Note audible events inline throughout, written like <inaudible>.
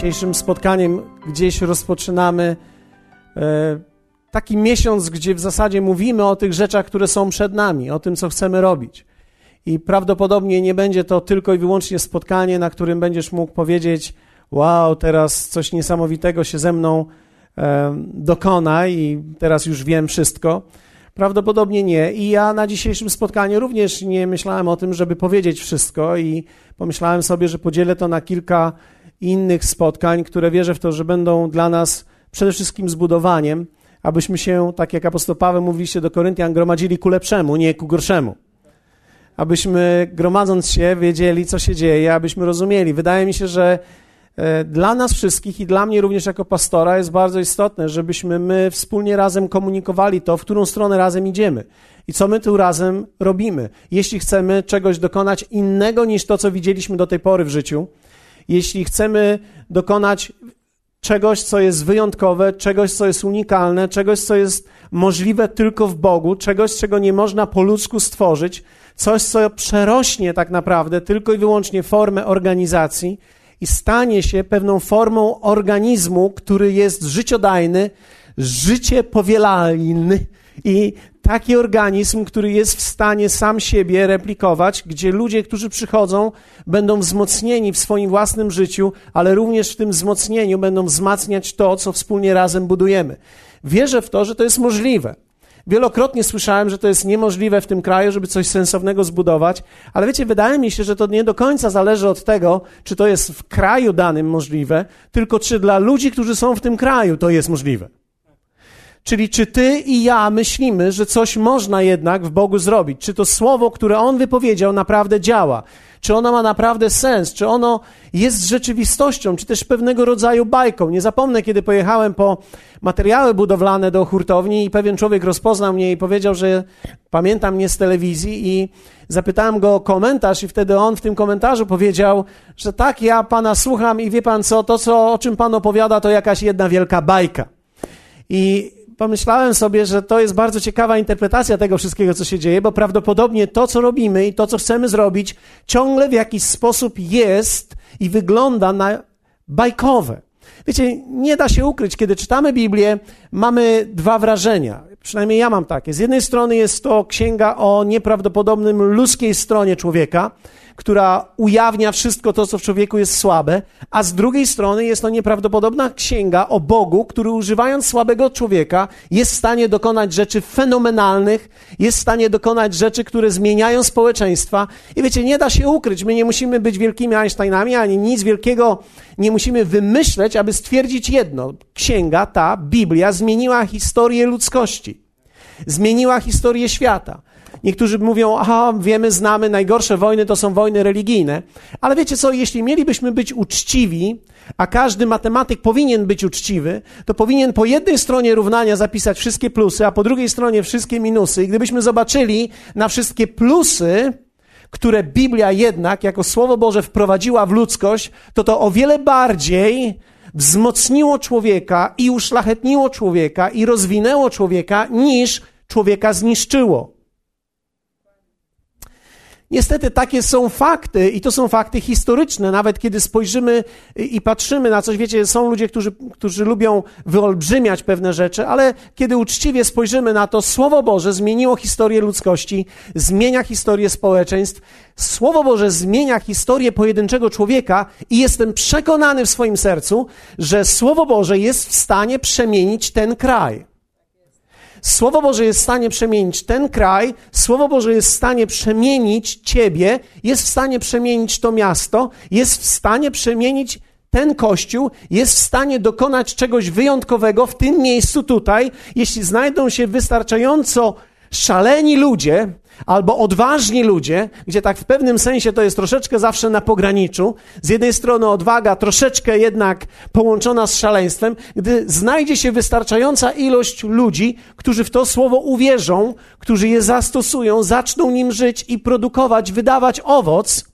Dzisiejszym spotkaniem gdzieś rozpoczynamy e, taki miesiąc, gdzie w zasadzie mówimy o tych rzeczach, które są przed nami, o tym, co chcemy robić. I prawdopodobnie nie będzie to tylko i wyłącznie spotkanie, na którym będziesz mógł powiedzieć: Wow, teraz coś niesamowitego się ze mną e, dokona i teraz już wiem wszystko. Prawdopodobnie nie. I ja na dzisiejszym spotkaniu również nie myślałem o tym, żeby powiedzieć wszystko, i pomyślałem sobie, że podzielę to na kilka innych spotkań, które wierzę w to, że będą dla nas przede wszystkim zbudowaniem, abyśmy się, tak jak apostoł Paweł mówiliście do Koryntian, gromadzili ku lepszemu, nie ku gorszemu. Abyśmy gromadząc się wiedzieli, co się dzieje, abyśmy rozumieli. Wydaje mi się, że e, dla nas wszystkich i dla mnie również jako pastora jest bardzo istotne, żebyśmy my wspólnie razem komunikowali to, w którą stronę razem idziemy i co my tu razem robimy. Jeśli chcemy czegoś dokonać innego niż to, co widzieliśmy do tej pory w życiu, jeśli chcemy dokonać czegoś, co jest wyjątkowe, czegoś, co jest unikalne, czegoś, co jest możliwe tylko w Bogu, czegoś, czego nie można po ludzku stworzyć, coś, co przerośnie tak naprawdę tylko i wyłącznie formę organizacji i stanie się pewną formą organizmu, który jest życiodajny, życie powielalny i taki organizm, który jest w stanie sam siebie replikować, gdzie ludzie, którzy przychodzą, będą wzmocnieni w swoim własnym życiu, ale również w tym wzmocnieniu będą wzmacniać to, co wspólnie razem budujemy. Wierzę w to, że to jest możliwe. Wielokrotnie słyszałem, że to jest niemożliwe w tym kraju, żeby coś sensownego zbudować, ale wiecie, wydaje mi się, że to nie do końca zależy od tego, czy to jest w kraju danym możliwe, tylko czy dla ludzi, którzy są w tym kraju, to jest możliwe. Czyli czy ty i ja myślimy, że coś można jednak w Bogu zrobić? Czy to słowo, które On wypowiedział, naprawdę działa? Czy ono ma naprawdę sens? Czy ono jest rzeczywistością? Czy też pewnego rodzaju bajką? Nie zapomnę, kiedy pojechałem po materiały budowlane do hurtowni i pewien człowiek rozpoznał mnie i powiedział, że pamięta mnie z telewizji i zapytałem go o komentarz i wtedy on w tym komentarzu powiedział, że tak, ja pana słucham i wie pan co, to co, o czym pan opowiada, to jakaś jedna wielka bajka. I pomyślałem sobie, że to jest bardzo ciekawa interpretacja tego wszystkiego, co się dzieje, bo prawdopodobnie to, co robimy i to, co chcemy zrobić, ciągle w jakiś sposób jest i wygląda na bajkowe. Wiecie, nie da się ukryć, kiedy czytamy Biblię, mamy dwa wrażenia. Przynajmniej ja mam takie. Z jednej strony jest to księga o nieprawdopodobnym ludzkiej stronie człowieka, która ujawnia wszystko to, co w człowieku jest słabe, a z drugiej strony jest to nieprawdopodobna księga o Bogu, który używając słabego człowieka jest w stanie dokonać rzeczy fenomenalnych, jest w stanie dokonać rzeczy, które zmieniają społeczeństwa. I wiecie, nie da się ukryć, my nie musimy być wielkimi Einsteinami, ani nic wielkiego nie musimy wymyśleć, aby stwierdzić jedno. Księga ta, Biblia, zmieniła historię ludzkości. Zmieniła historię świata. Niektórzy mówią, aha, wiemy, znamy, najgorsze wojny to są wojny religijne. Ale wiecie co, jeśli mielibyśmy być uczciwi, a każdy matematyk powinien być uczciwy, to powinien po jednej stronie równania zapisać wszystkie plusy, a po drugiej stronie wszystkie minusy. I gdybyśmy zobaczyli na wszystkie plusy, które Biblia jednak jako Słowo Boże wprowadziła w ludzkość, to to o wiele bardziej wzmocniło człowieka i uszlachetniło człowieka i rozwinęło człowieka niż człowieka zniszczyło. Niestety takie są fakty i to są fakty historyczne. Nawet kiedy spojrzymy i patrzymy na coś, wiecie, są ludzie, którzy, którzy lubią wyolbrzymiać pewne rzeczy, ale kiedy uczciwie spojrzymy na to, Słowo Boże zmieniło historię ludzkości, zmienia historię społeczeństw. Słowo Boże zmienia historię pojedynczego człowieka i jestem przekonany w swoim sercu, że Słowo Boże jest w stanie przemienić ten kraj. Słowo Boże jest w stanie przemienić ten kraj, Słowo Boże jest w stanie przemienić ciebie, jest w stanie przemienić to miasto, jest w stanie przemienić ten kościół, jest w stanie dokonać czegoś wyjątkowego w tym miejscu tutaj, jeśli znajdą się wystarczająco szaleni ludzie, albo odważni ludzie, gdzie tak w pewnym sensie to jest troszeczkę zawsze na pograniczu. Z jednej strony odwaga, troszeczkę jednak połączona z szaleństwem, gdy znajdzie się wystarczająca ilość ludzi, którzy w to słowo uwierzą, którzy je zastosują, zaczną nim żyć i produkować, wydawać owoc,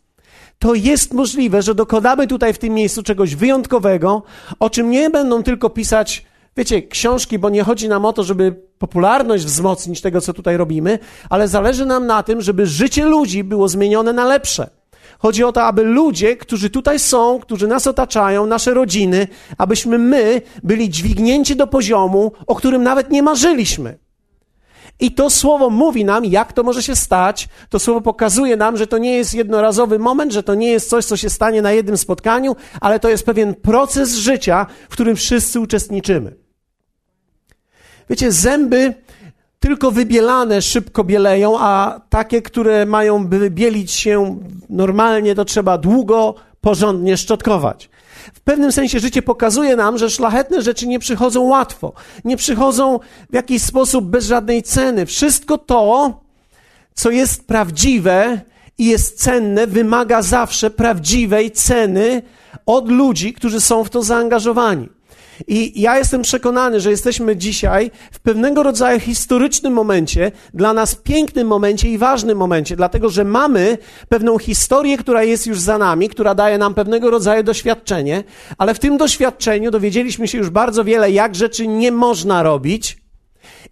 to jest możliwe, że dokonamy tutaj w tym miejscu czegoś wyjątkowego, o czym nie będą tylko pisać wiecie, książki, bo nie chodzi nam o to, żeby popularność wzmocnić tego, co tutaj robimy, ale zależy nam na tym, żeby życie ludzi było zmienione na lepsze. Chodzi o to, aby ludzie, którzy tutaj są, którzy nas otaczają, nasze rodziny, abyśmy my byli dźwignięci do poziomu, o którym nawet nie marzyliśmy. I to słowo mówi nam, jak to może się stać. To słowo pokazuje nam, że to nie jest jednorazowy moment, że to nie jest coś, co się stanie na jednym spotkaniu, ale to jest pewien proces życia, w którym wszyscy uczestniczymy. Wiecie, zęby tylko wybielane szybko bieleją, a takie, które mają wybielić się normalnie, to trzeba długo, porządnie szczotkować. W pewnym sensie życie pokazuje nam, że szlachetne rzeczy nie przychodzą łatwo, nie przychodzą w jakiś sposób bez żadnej ceny. Wszystko to, co jest prawdziwe i jest cenne, wymaga zawsze prawdziwej ceny od ludzi, którzy są w to zaangażowani. I ja jestem przekonany, że jesteśmy dzisiaj w pewnego rodzaju historycznym momencie, dla nas pięknym momencie i ważnym momencie, dlatego że mamy pewną historię, która jest już za nami, która daje nam pewnego rodzaju doświadczenie, ale w tym doświadczeniu dowiedzieliśmy się już bardzo wiele, jak rzeczy nie można robić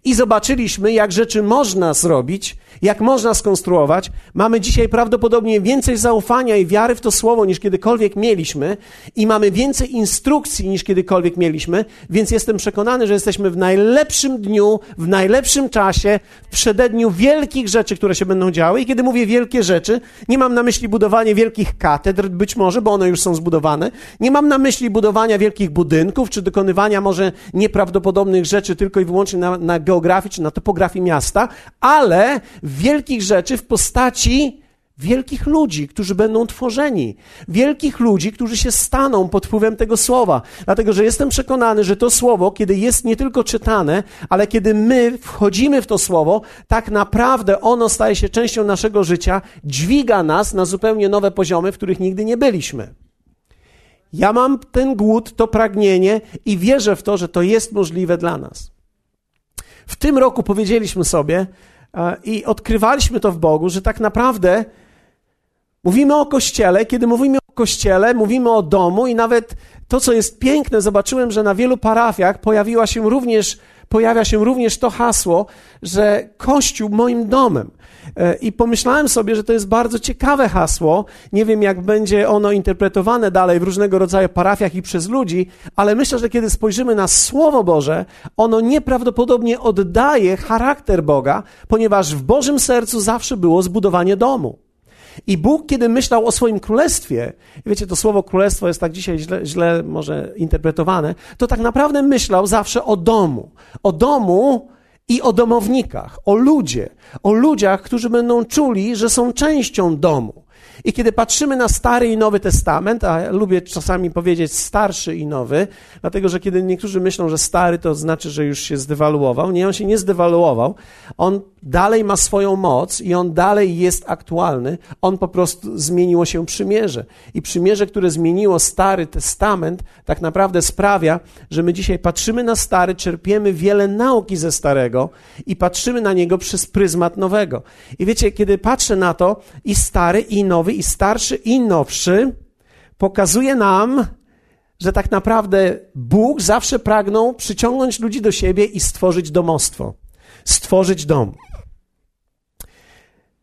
i zobaczyliśmy, jak rzeczy można zrobić, jak można skonstruować. Mamy dzisiaj prawdopodobnie więcej zaufania i wiary w to słowo niż kiedykolwiek mieliśmy i mamy więcej instrukcji niż kiedykolwiek mieliśmy, więc jestem przekonany, że jesteśmy w najlepszym dniu, w najlepszym czasie, w przededniu wielkich rzeczy, które się będą działy. I kiedy mówię wielkie rzeczy, nie mam na myśli budowanie wielkich katedr, być może, bo one już są zbudowane. Nie mam na myśli budowania wielkich budynków, czy dokonywania może nieprawdopodobnych rzeczy tylko i wyłącznie na, na geografii czy na topografii miasta, ale wielkich rzeczy w postaci wielkich ludzi, którzy będą tworzeni, wielkich ludzi, którzy się staną pod wpływem tego słowa. Dlatego, że jestem przekonany, że to słowo, kiedy jest nie tylko czytane, ale kiedy my wchodzimy w to słowo, tak naprawdę ono staje się częścią naszego życia, dźwiga nas na zupełnie nowe poziomy, w których nigdy nie byliśmy. Ja mam ten głód, to pragnienie i wierzę w to, że to jest możliwe dla nas. W tym roku powiedzieliśmy sobie i odkrywaliśmy to w Bogu, że tak naprawdę mówimy o kościele. Kiedy mówimy o kościele, mówimy o domu i nawet to, co jest piękne, zobaczyłem, że na wielu parafiach pojawiła się również, pojawia się również to hasło, że Kościół moim domem. E, I pomyślałem sobie, że to jest bardzo ciekawe hasło. Nie wiem, jak będzie ono interpretowane dalej w różnego rodzaju parafiach i przez ludzi, ale myślę, że kiedy spojrzymy na Słowo Boże, ono nieprawdopodobnie oddaje charakter Boga, ponieważ w Bożym sercu zawsze było zbudowanie domu. I Bóg, kiedy myślał o swoim królestwie, wiecie, to słowo królestwo jest tak dzisiaj źle, źle może interpretowane, to tak naprawdę myślał zawsze o domu. O domu, i o domownikach, o ludzie, o ludziach, którzy będą czuli, że są częścią domu. I kiedy patrzymy na Stary i Nowy Testament, a lubię czasami powiedzieć starszy i nowy, dlatego że kiedy niektórzy myślą, że stary to znaczy, że już się zdewaluował, nie, on się nie zdewaluował, on dalej ma swoją moc i on dalej jest aktualny, on po prostu zmieniło się przymierze. I przymierze, które zmieniło Stary Testament, tak naprawdę sprawia, że my dzisiaj patrzymy na Stary, czerpiemy wiele nauki ze Starego i patrzymy na niego przez pryzmat nowego. I wiecie, kiedy patrzę na to i Stary, i Nowy, i Starszy, i Nowszy, pokazuje nam, że tak naprawdę Bóg zawsze pragnął przyciągnąć ludzi do siebie i stworzyć domostwo, stworzyć dom.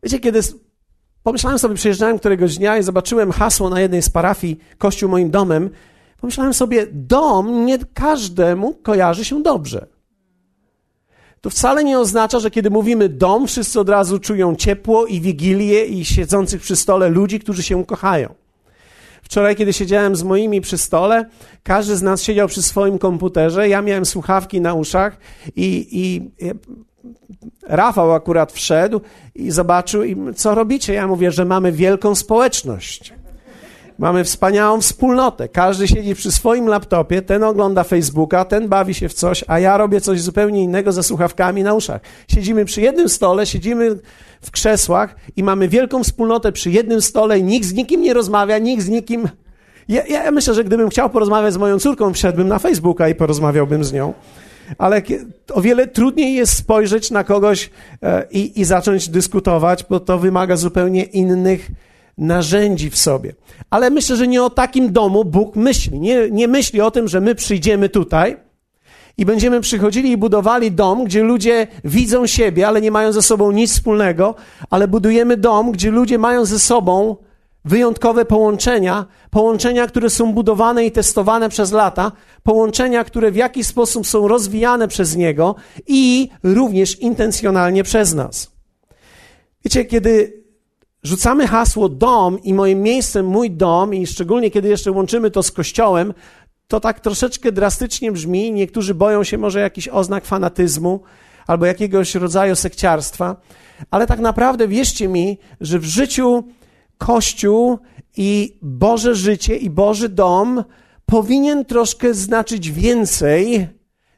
Wiecie, kiedy pomyślałem sobie, przyjeżdżałem któregoś dnia i zobaczyłem hasło na jednej z parafii, Kościół moim domem, pomyślałem sobie, dom nie każdemu kojarzy się dobrze. To wcale nie oznacza, że kiedy mówimy dom, wszyscy od razu czują ciepło i wigilię i siedzących przy stole ludzi, którzy się kochają. Wczoraj, kiedy siedziałem z moimi przy stole, każdy z nas siedział przy swoim komputerze, ja miałem słuchawki na uszach i, i Rafał akurat wszedł i zobaczył, co robicie? Ja mówię, że mamy wielką społeczność. Mamy wspaniałą wspólnotę. Każdy siedzi przy swoim laptopie, ten ogląda Facebooka, ten bawi się w coś, a ja robię coś zupełnie innego ze słuchawkami na uszach. Siedzimy przy jednym stole, siedzimy w krzesłach i mamy wielką wspólnotę przy jednym stole nikt z nikim nie rozmawia, nikt z nikim. Ja, ja myślę, że gdybym chciał porozmawiać z moją córką, wszedłbym na Facebooka i porozmawiałbym z nią ale o wiele trudniej jest spojrzeć na kogoś e, i, i zacząć dyskutować, bo to wymaga zupełnie innych narzędzi w sobie. Ale myślę, że nie o takim domu Bóg myśli. Nie, nie myśli o tym, że my przyjdziemy tutaj i będziemy przychodzili i budowali dom, gdzie ludzie widzą siebie, ale nie mają ze sobą nic wspólnego, ale budujemy dom, gdzie ludzie mają ze sobą wyjątkowe połączenia, połączenia, które są budowane i testowane przez lata, połączenia, które w jakiś sposób są rozwijane przez Niego i również intencjonalnie przez nas. Wiecie, kiedy rzucamy hasło dom i moim miejscem mój dom, i szczególnie kiedy jeszcze łączymy to z kościołem, to tak troszeczkę drastycznie brzmi. Niektórzy boją się może jakichś oznak fanatyzmu albo jakiegoś rodzaju sekciarstwa, ale tak naprawdę wierzcie mi, że w życiu Kościół i Boże życie i Boży dom powinien troszkę znaczyć więcej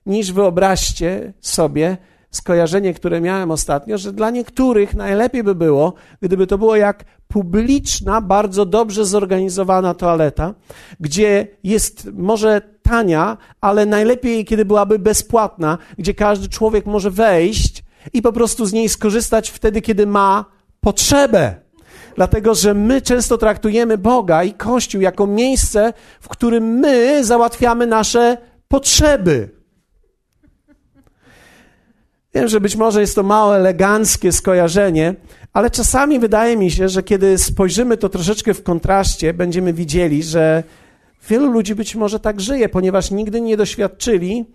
niż wyobraźcie sobie skojarzenie, które miałem ostatnio, że dla niektórych najlepiej by było, gdyby to było jak publiczna, bardzo dobrze zorganizowana toaleta, gdzie jest może tania, ale najlepiej, kiedy byłaby bezpłatna, gdzie każdy człowiek może wejść i po prostu z niej skorzystać wtedy, kiedy ma potrzebę. Dlatego, że my często traktujemy Boga i Kościół jako miejsce, w którym my załatwiamy nasze potrzeby. Wiem, że być może jest to mało eleganckie skojarzenie, ale czasami wydaje mi się, że kiedy spojrzymy to troszeczkę w kontraście, będziemy widzieli, że wielu ludzi być może tak żyje, ponieważ nigdy nie doświadczyli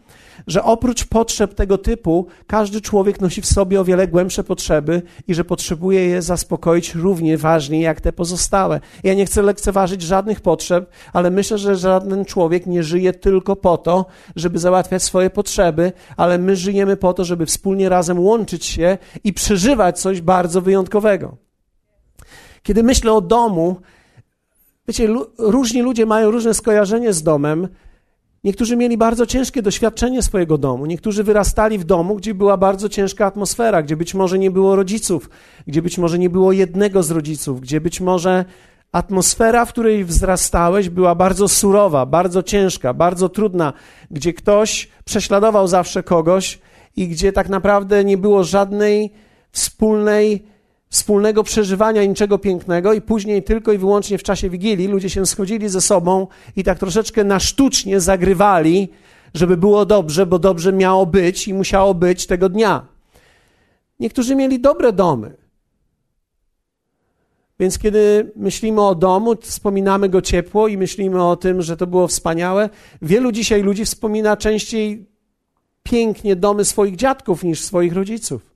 że oprócz potrzeb tego typu, każdy człowiek nosi w sobie o wiele głębsze potrzeby i że potrzebuje je zaspokoić równie ważnie jak te pozostałe. Ja nie chcę lekceważyć żadnych potrzeb, ale myślę, że żaden człowiek nie żyje tylko po to, żeby załatwiać swoje potrzeby, ale my żyjemy po to, żeby wspólnie razem łączyć się i przeżywać coś bardzo wyjątkowego. Kiedy myślę o domu, wiecie, różni ludzie mają różne skojarzenie z domem. Niektórzy mieli bardzo ciężkie doświadczenie swojego domu. Niektórzy wyrastali w domu, gdzie była bardzo ciężka atmosfera, gdzie być może nie było rodziców, gdzie być może nie było jednego z rodziców, gdzie być może atmosfera, w której wzrastałeś, była bardzo surowa, bardzo ciężka, bardzo trudna, gdzie ktoś prześladował zawsze kogoś i gdzie tak naprawdę nie było żadnej wspólnej wspólnego przeżywania niczego pięknego i później tylko i wyłącznie w czasie Wigilii ludzie się schodzili ze sobą i tak troszeczkę na sztucznie zagrywali, żeby było dobrze, bo dobrze miało być i musiało być tego dnia. Niektórzy mieli dobre domy. Więc kiedy myślimy o domu, wspominamy go ciepło i myślimy o tym, że to było wspaniałe. Wielu dzisiaj ludzi wspomina częściej pięknie domy swoich dziadków niż swoich rodziców.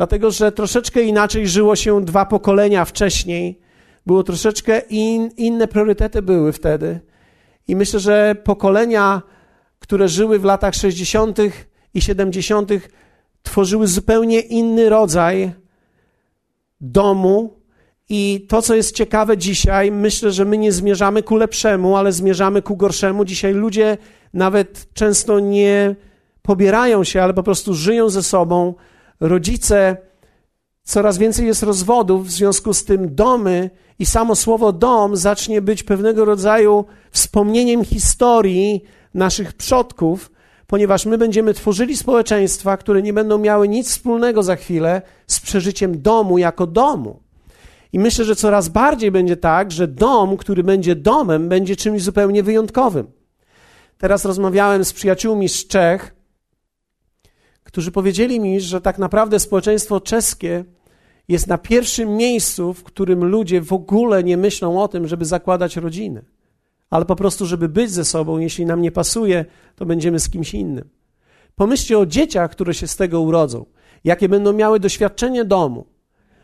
Dlatego, że troszeczkę inaczej żyło się dwa pokolenia wcześniej. Było troszeczkę in, inne priorytety były wtedy. I myślę, że pokolenia, które żyły w latach 60. i 70., tworzyły zupełnie inny rodzaj domu. I to, co jest ciekawe dzisiaj, myślę, że my nie zmierzamy ku lepszemu, ale zmierzamy ku gorszemu. Dzisiaj ludzie nawet często nie pobierają się, ale po prostu żyją ze sobą rodzice, coraz więcej jest rozwodów, w związku z tym domy i samo słowo dom zacznie być pewnego rodzaju wspomnieniem historii naszych przodków, ponieważ my będziemy tworzyli społeczeństwa, które nie będą miały nic wspólnego za chwilę z przeżyciem domu jako domu. I myślę, że coraz bardziej będzie tak, że dom, który będzie domem, będzie czymś zupełnie wyjątkowym. Teraz rozmawiałem z przyjaciółmi z Czech, którzy powiedzieli mi, że tak naprawdę społeczeństwo czeskie jest na pierwszym miejscu, w którym ludzie w ogóle nie myślą o tym, żeby zakładać rodziny, ale po prostu, żeby być ze sobą. Jeśli nam nie pasuje, to będziemy z kimś innym. Pomyślcie o dzieciach, które się z tego urodzą, jakie będą miały doświadczenie domu.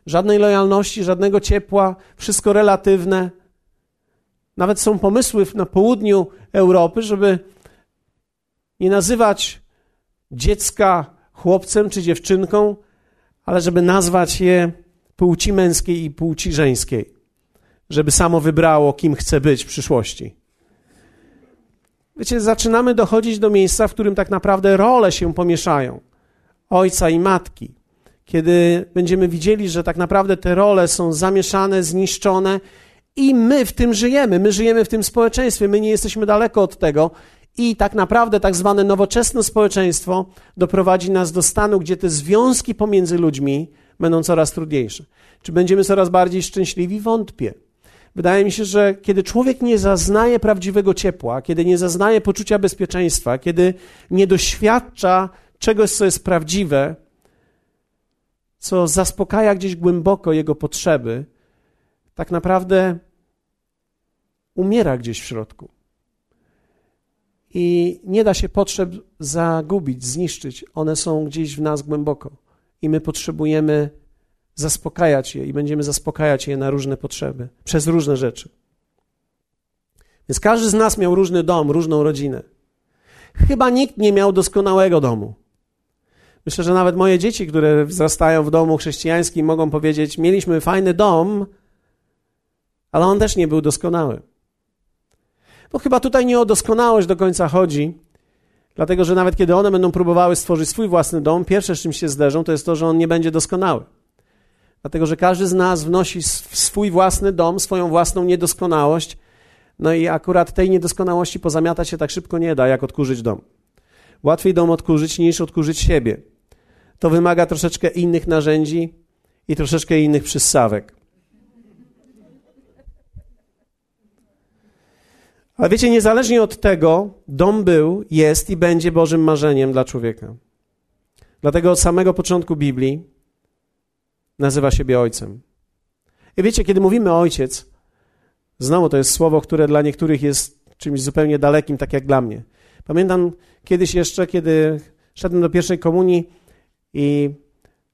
Żadnej lojalności, żadnego ciepła, wszystko relatywne. Nawet są pomysły na południu Europy, żeby nie nazywać dziecka chłopcem czy dziewczynką, ale żeby nazwać je płci męskiej i płci żeńskiej, żeby samo wybrało, kim chce być w przyszłości. Wiecie, zaczynamy dochodzić do miejsca, w którym tak naprawdę role się pomieszają. Ojca i matki. Kiedy będziemy widzieli, że tak naprawdę te role są zamieszane, zniszczone i my w tym żyjemy, my żyjemy w tym społeczeństwie, my nie jesteśmy daleko od tego i tak naprawdę tak zwane nowoczesne społeczeństwo doprowadzi nas do stanu, gdzie te związki pomiędzy ludźmi będą coraz trudniejsze. Czy będziemy coraz bardziej szczęśliwi? Wątpię. Wydaje mi się, że kiedy człowiek nie zaznaje prawdziwego ciepła, kiedy nie zaznaje poczucia bezpieczeństwa, kiedy nie doświadcza czegoś, co jest prawdziwe, co zaspokaja gdzieś głęboko jego potrzeby, tak naprawdę umiera gdzieś w środku. I nie da się potrzeb zagubić, zniszczyć. One są gdzieś w nas głęboko. I my potrzebujemy zaspokajać je i będziemy zaspokajać je na różne potrzeby, przez różne rzeczy. Więc każdy z nas miał różny dom, różną rodzinę. Chyba nikt nie miał doskonałego domu. Myślę, że nawet moje dzieci, które wzrastają w domu chrześcijańskim, mogą powiedzieć: Mieliśmy fajny dom, ale on też nie był doskonały. Bo chyba tutaj nie o doskonałość do końca chodzi, dlatego że nawet kiedy one będą próbowały stworzyć swój własny dom, pierwsze z czym się zderzą, to jest to, że on nie będzie doskonały. Dlatego, że każdy z nas wnosi swój własny dom, swoją własną niedoskonałość, no i akurat tej niedoskonałości pozamiatać się tak szybko nie da, jak odkurzyć dom. Łatwiej dom odkurzyć niż odkurzyć siebie. To wymaga troszeczkę innych narzędzi i troszeczkę innych przyssawek. Ale wiecie, niezależnie od tego, dom był, jest i będzie Bożym marzeniem dla człowieka. Dlatego od samego początku Biblii nazywa siebie ojcem. I wiecie, kiedy mówimy ojciec, znowu to jest słowo, które dla niektórych jest czymś zupełnie dalekim, tak jak dla mnie. Pamiętam kiedyś jeszcze, kiedy szedłem do pierwszej komunii i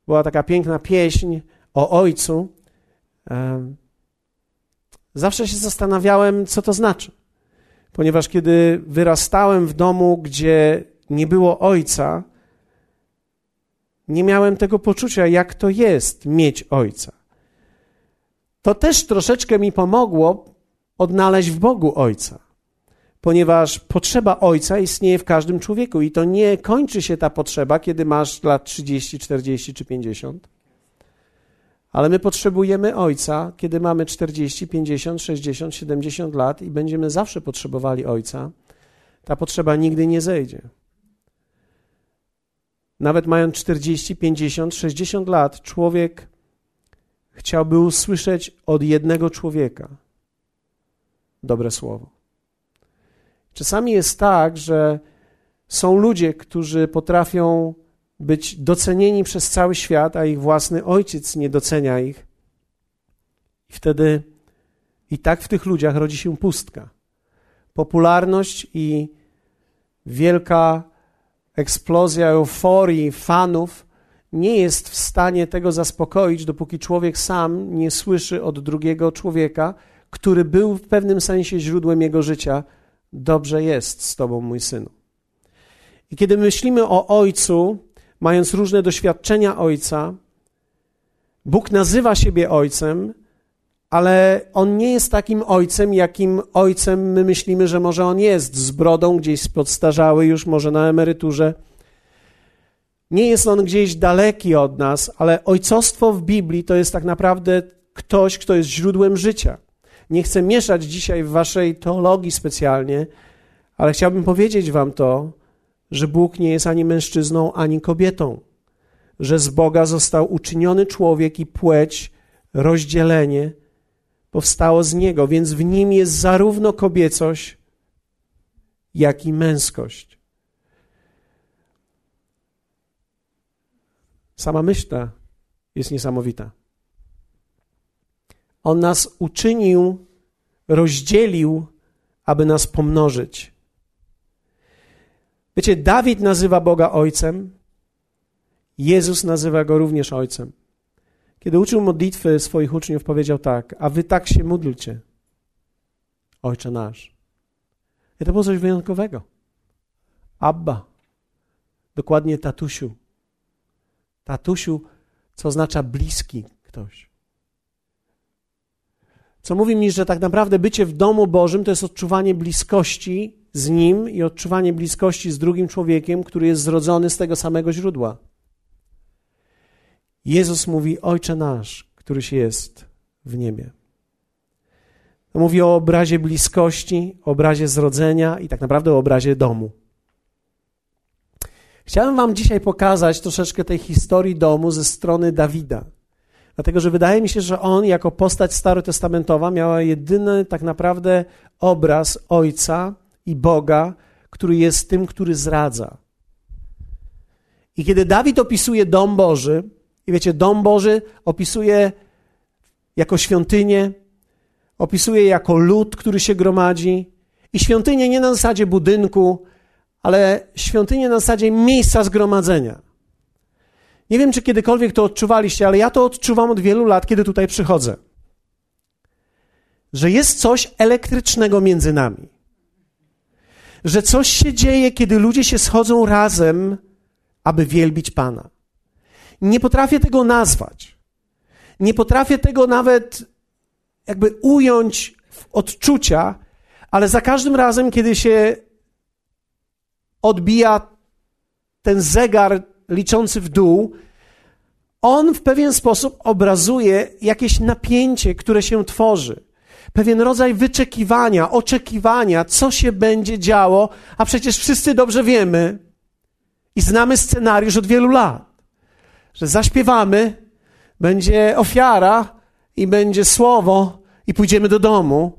była taka piękna pieśń o ojcu. Zawsze się zastanawiałem, co to znaczy. Ponieważ kiedy wyrastałem w domu, gdzie nie było ojca, nie miałem tego poczucia, jak to jest mieć ojca. To też troszeczkę mi pomogło odnaleźć w Bogu ojca, ponieważ potrzeba ojca istnieje w każdym człowieku i to nie kończy się ta potrzeba, kiedy masz lat 30, 40 czy 50. Ale my potrzebujemy ojca, kiedy mamy 40, 50, 60, 70 lat i będziemy zawsze potrzebowali ojca. Ta potrzeba nigdy nie zejdzie. Nawet mając 40, 50, 60 lat, człowiek chciałby usłyszeć od jednego człowieka dobre słowo. Czasami jest tak, że są ludzie, którzy potrafią być docenieni przez cały świat, a ich własny ojciec nie docenia ich. I wtedy i tak w tych ludziach rodzi się pustka. Popularność i wielka eksplozja euforii fanów nie jest w stanie tego zaspokoić, dopóki człowiek sam nie słyszy od drugiego człowieka, który był w pewnym sensie źródłem jego życia: Dobrze jest z Tobą, mój synu. I kiedy myślimy o Ojcu, mając różne doświadczenia Ojca, Bóg nazywa siebie Ojcem, ale On nie jest takim Ojcem, jakim Ojcem my myślimy, że może On jest, z brodą gdzieś podstarzały, już może na emeryturze. Nie jest On gdzieś daleki od nas, ale ojcostwo w Biblii to jest tak naprawdę ktoś, kto jest źródłem życia. Nie chcę mieszać dzisiaj w waszej teologii specjalnie, ale chciałbym powiedzieć wam to, że Bóg nie jest ani mężczyzną, ani kobietą, że z Boga został uczyniony człowiek i płeć, rozdzielenie powstało z Niego, więc w nim jest zarówno kobiecość, jak i męskość. Sama myśl ta jest niesamowita. On nas uczynił, rozdzielił, aby nas pomnożyć. Wiecie, Dawid nazywa Boga Ojcem, Jezus nazywa Go również Ojcem. Kiedy uczył modlitwy swoich uczniów, powiedział tak, a wy tak się módlcie, Ojcze nasz. I to było coś wyjątkowego. Abba, dokładnie tatusiu. Tatusiu, co oznacza bliski ktoś. Co mówi mi, że tak naprawdę bycie w domu Bożym to jest odczuwanie bliskości z Nim i odczuwanie bliskości z drugim człowiekiem, który jest zrodzony z tego samego źródła. Jezus mówi: Ojcze nasz, któryś jest w niebie. Mówi o obrazie bliskości, obrazie zrodzenia i tak naprawdę o obrazie domu. Chciałem Wam dzisiaj pokazać troszeczkę tej historii domu ze strony Dawida. Dlatego, że wydaje mi się, że on, jako postać starotestamentowa, miała jedyny tak naprawdę obraz Ojca, i Boga, który jest tym, który zradza. I kiedy Dawid opisuje dom Boży, i wiecie, dom Boży opisuje jako świątynię, opisuje jako lud, który się gromadzi. I świątynię nie na zasadzie budynku, ale świątynię na zasadzie miejsca zgromadzenia. Nie wiem, czy kiedykolwiek to odczuwaliście, ale ja to odczuwam od wielu lat, kiedy tutaj przychodzę. Że jest coś elektrycznego między nami. Że coś się dzieje, kiedy ludzie się schodzą razem, aby wielbić Pana. Nie potrafię tego nazwać. Nie potrafię tego nawet jakby ująć w odczucia, ale za każdym razem, kiedy się odbija ten zegar liczący w dół, on w pewien sposób obrazuje jakieś napięcie, które się tworzy. Pewien rodzaj wyczekiwania, oczekiwania, co się będzie działo, a przecież wszyscy dobrze wiemy i znamy scenariusz od wielu lat, że zaśpiewamy, będzie ofiara i będzie słowo i pójdziemy do domu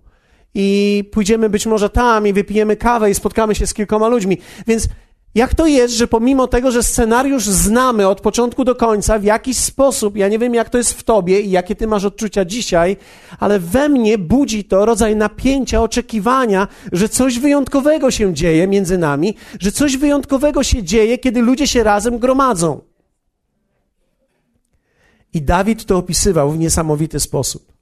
i pójdziemy być może tam i wypijemy kawę i spotkamy się z kilkoma ludźmi. Więc jak to jest, że pomimo tego, że scenariusz znamy od początku do końca, w jakiś sposób, ja nie wiem jak to jest w tobie i jakie ty masz odczucia dzisiaj, ale we mnie budzi to rodzaj napięcia, oczekiwania, że coś wyjątkowego się dzieje między nami, że coś wyjątkowego się dzieje, kiedy ludzie się razem gromadzą. I Dawid to opisywał w niesamowity sposób.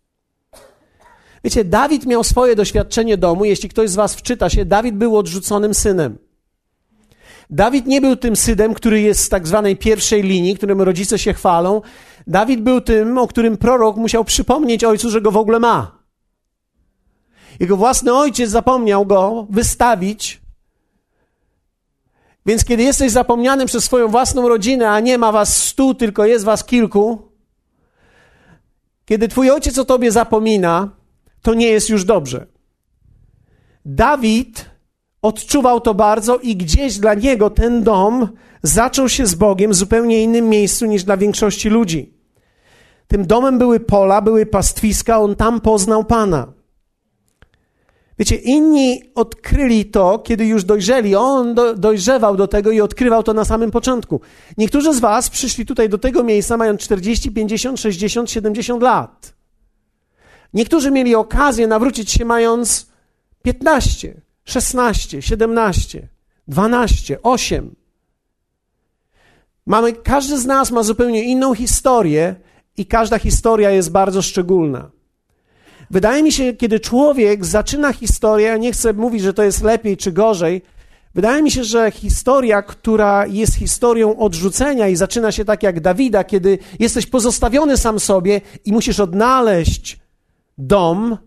Wiecie, Dawid miał swoje doświadczenie domu. Jeśli ktoś z Was wczyta się, Dawid był odrzuconym synem. Dawid nie był tym synem, który jest z tak zwanej pierwszej linii, którym rodzice się chwalą. Dawid był tym, o którym prorok musiał przypomnieć ojcu, że go w ogóle ma. Jego własny ojciec zapomniał go wystawić. Więc kiedy jesteś zapomniany przez swoją własną rodzinę, a nie ma was stu, tylko jest was kilku, kiedy twój ojciec o tobie zapomina, to nie jest już dobrze. Dawid odczuwał to bardzo i gdzieś dla niego ten dom zaczął się z Bogiem w zupełnie innym miejscu niż dla większości ludzi. Tym domem były pola, były pastwiska, on tam poznał Pana. Wiecie, inni odkryli to, kiedy już dojrzeli. On do, dojrzewał do tego i odkrywał to na samym początku. Niektórzy z Was przyszli tutaj do tego miejsca mając 40, 50, 60, 70 lat. Niektórzy mieli okazję nawrócić się mając 15, 16, 17, 12, 8. Mamy, każdy z nas ma zupełnie inną historię i każda historia jest bardzo szczególna. Wydaje mi się, kiedy człowiek zaczyna historię, nie chcę mówić, że to jest lepiej czy gorzej, wydaje mi się, że historia, która jest historią odrzucenia i zaczyna się tak jak Dawida, kiedy jesteś pozostawiony sam sobie i musisz odnaleźć dom,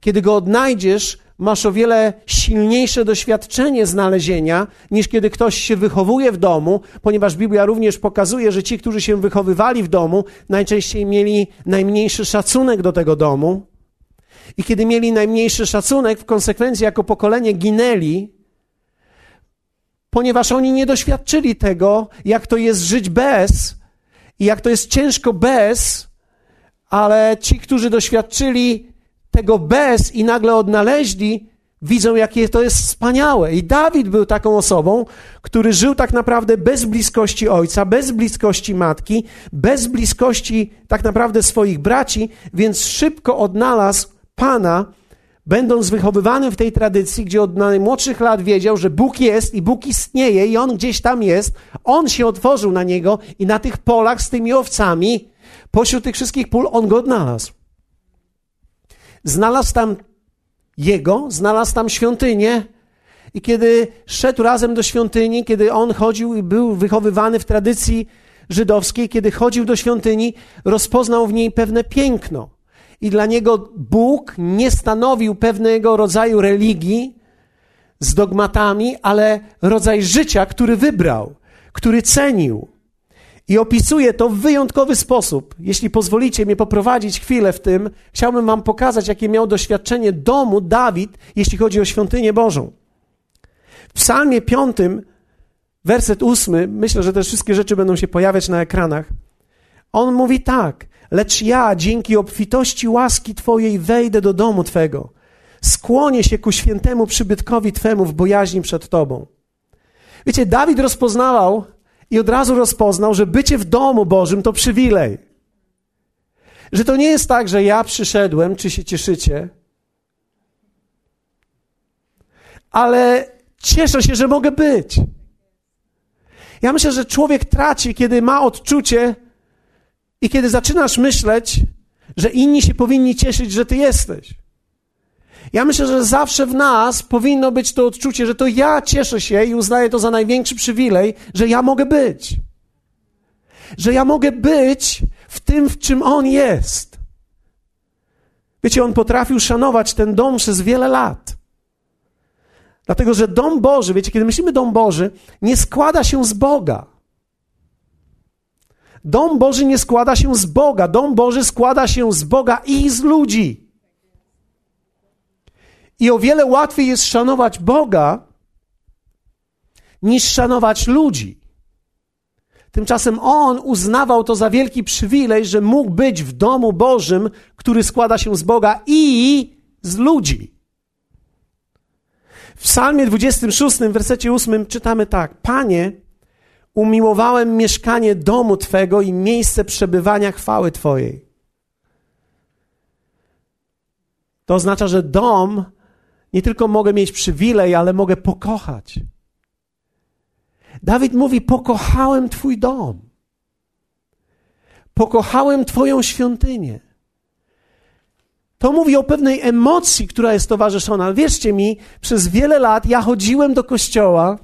kiedy go odnajdziesz, masz o wiele silniejsze doświadczenie znalezienia, niż kiedy ktoś się wychowuje w domu, ponieważ Biblia również pokazuje, że ci, którzy się wychowywali w domu, najczęściej mieli najmniejszy szacunek do tego domu. I kiedy mieli najmniejszy szacunek, w konsekwencji jako pokolenie ginęli, ponieważ oni nie doświadczyli tego, jak to jest żyć bez i jak to jest ciężko bez, ale ci, którzy doświadczyli tego bez i nagle odnaleźli, widzą, jakie to jest wspaniałe. I Dawid był taką osobą, który żył tak naprawdę bez bliskości ojca, bez bliskości matki, bez bliskości tak naprawdę swoich braci, więc szybko odnalazł Pana, będąc wychowywanym w tej tradycji, gdzie od najmłodszych lat wiedział, że Bóg jest i Bóg istnieje i On gdzieś tam jest. On się otworzył na Niego i na tych polach z tymi owcami, pośród tych wszystkich pól, On go odnalazł. Znalazł tam jego, znalazł tam świątynię. I kiedy szedł razem do świątyni, kiedy on chodził i był wychowywany w tradycji żydowskiej, kiedy chodził do świątyni, rozpoznał w niej pewne piękno. I dla niego Bóg nie stanowił pewnego rodzaju religii z dogmatami, ale rodzaj życia, który wybrał, który cenił. I opisuje to w wyjątkowy sposób. Jeśli pozwolicie mnie poprowadzić chwilę w tym, chciałbym Wam pokazać, jakie miał doświadczenie domu Dawid, jeśli chodzi o świątynię Bożą. W Psalmie 5, werset 8, myślę, że te wszystkie rzeczy będą się pojawiać na ekranach. On mówi tak: Lecz ja, dzięki obfitości łaski Twojej, wejdę do domu Twego. Skłonię się ku świętemu przybytkowi Twemu w bojaźni przed Tobą. Wiecie, Dawid rozpoznawał, i od razu rozpoznał, że bycie w domu Bożym to przywilej. Że to nie jest tak, że ja przyszedłem, czy się cieszycie, ale cieszę się, że mogę być. Ja myślę, że człowiek traci, kiedy ma odczucie i kiedy zaczynasz myśleć, że inni się powinni cieszyć, że ty jesteś. Ja myślę, że zawsze w nas powinno być to odczucie, że to ja cieszę się i uznaję to za największy przywilej, że ja mogę być. Że ja mogę być w tym, w czym On jest. Wiecie, On potrafił szanować ten dom przez wiele lat. Dlatego, że dom Boży, wiecie, kiedy myślimy dom Boży, nie składa się z Boga. Dom Boży nie składa się z Boga. Dom Boży składa się z Boga i z ludzi. I o wiele łatwiej jest szanować Boga, niż szanować ludzi. Tymczasem on uznawał to za wielki przywilej, że mógł być w domu Bożym, który składa się z Boga i z ludzi. W Psalmie 26, w wersecie 8 czytamy tak: Panie, umiłowałem mieszkanie domu Twego i miejsce przebywania chwały Twojej. To oznacza, że dom nie tylko mogę mieć przywilej, ale mogę pokochać. Dawid mówi: Pokochałem Twój dom. Pokochałem Twoją świątynię. To mówi o pewnej emocji, która jest towarzyszona. Wierzcie mi, przez wiele lat ja chodziłem do kościoła,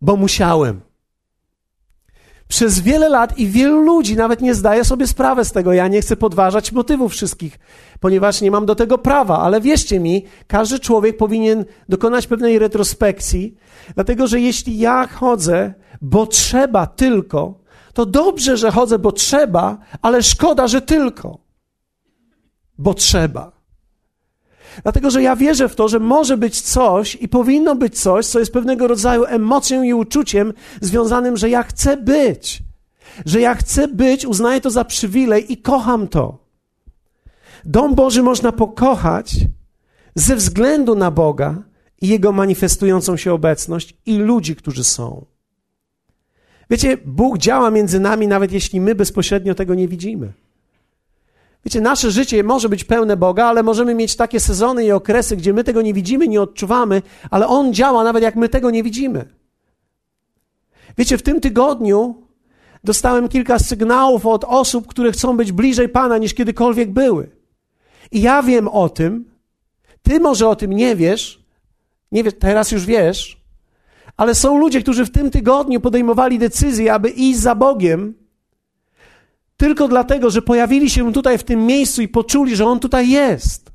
bo musiałem. Przez wiele lat i wielu ludzi nawet nie zdaje sobie sprawy z tego. Ja nie chcę podważać motywów wszystkich, ponieważ nie mam do tego prawa, ale wierzcie mi, każdy człowiek powinien dokonać pewnej retrospekcji, dlatego że jeśli ja chodzę, bo trzeba tylko, to dobrze, że chodzę, bo trzeba, ale szkoda, że tylko, bo trzeba. Dlatego, że ja wierzę w to, że może być coś i powinno być coś, co jest pewnego rodzaju emocją i uczuciem związanym, że ja chcę być. Że ja chcę być, uznaję to za przywilej i kocham to. Dom Boży można pokochać ze względu na Boga i Jego manifestującą się obecność i ludzi, którzy są. Wiecie, Bóg działa między nami, nawet jeśli my bezpośrednio tego nie widzimy. Wiecie, nasze życie może być pełne Boga, ale możemy mieć takie sezony i okresy, gdzie my tego nie widzimy, nie odczuwamy, ale On działa nawet jak my tego nie widzimy. Wiecie, w tym tygodniu dostałem kilka sygnałów od osób, które chcą być bliżej Pana niż kiedykolwiek były. I ja wiem o tym, ty może o tym nie wiesz, nie wiesz, teraz już wiesz, ale są ludzie, którzy w tym tygodniu podejmowali decyzję, aby iść za Bogiem, tylko dlatego, że pojawili się tutaj w tym miejscu i poczuli, że On tutaj jest.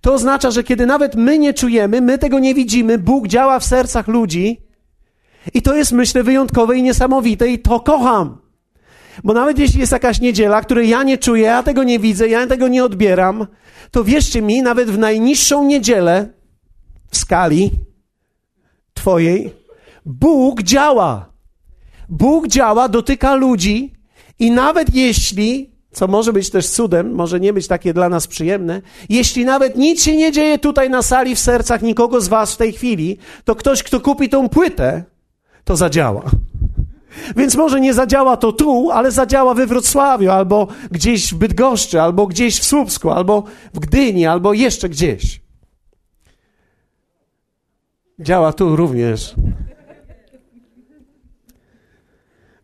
To oznacza, że kiedy nawet my nie czujemy, my tego nie widzimy, Bóg działa w sercach ludzi i to jest, myślę, wyjątkowe i niesamowite i to kocham. Bo nawet jeśli jest jakaś niedziela, której ja nie czuję, ja tego nie widzę, ja tego nie odbieram, to wierzcie mi, nawet w najniższą niedzielę w skali Twojej, Bóg działa. Bóg działa, dotyka ludzi i nawet jeśli, co może być też cudem, może nie być takie dla nas przyjemne, jeśli nawet nic się nie dzieje tutaj na sali w sercach nikogo z Was w tej chwili, to ktoś, kto kupi tą płytę, to zadziała. Więc może nie zadziała to tu, ale zadziała we Wrocławiu, albo gdzieś w Bydgoszczy, albo gdzieś w Słupsku, albo w Gdyni, albo jeszcze gdzieś. Działa tu również.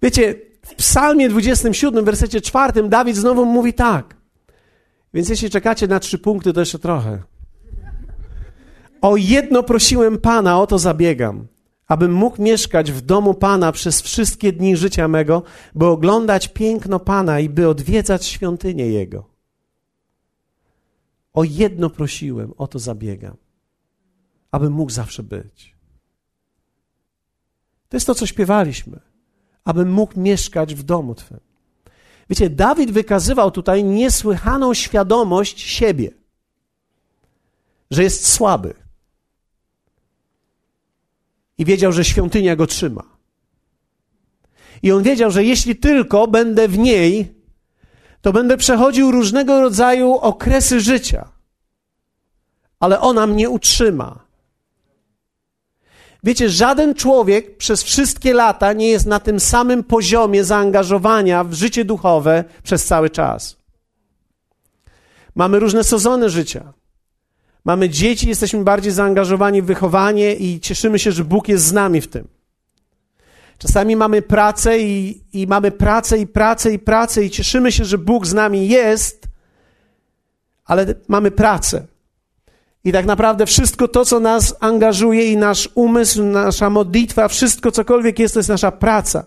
Wiecie, w Psalmie 27, wersecie 4, Dawid znowu mówi tak. Więc jeśli czekacie na trzy punkty, to jeszcze trochę. O jedno prosiłem Pana, o to zabiegam, abym mógł mieszkać w domu Pana przez wszystkie dni życia mego, by oglądać piękno Pana i by odwiedzać świątynię Jego. O jedno prosiłem, o to zabiegam, abym mógł zawsze być. To jest to, co śpiewaliśmy abym mógł mieszkać w domu Twym. Wiecie, Dawid wykazywał tutaj niesłychaną świadomość siebie, że jest słaby. I wiedział, że świątynia go trzyma. I on wiedział, że jeśli tylko będę w niej, to będę przechodził różnego rodzaju okresy życia, ale ona mnie utrzyma. Wiecie, żaden człowiek przez wszystkie lata nie jest na tym samym poziomie zaangażowania w życie duchowe przez cały czas. Mamy różne sezony życia. Mamy dzieci, jesteśmy bardziej zaangażowani w wychowanie i cieszymy się, że Bóg jest z nami w tym. Czasami mamy pracę i, i mamy pracę i pracę i pracę i cieszymy się, że Bóg z nami jest, ale mamy pracę. I tak naprawdę wszystko to, co nas angażuje i nasz umysł, nasza modlitwa, wszystko cokolwiek jest, to jest nasza praca.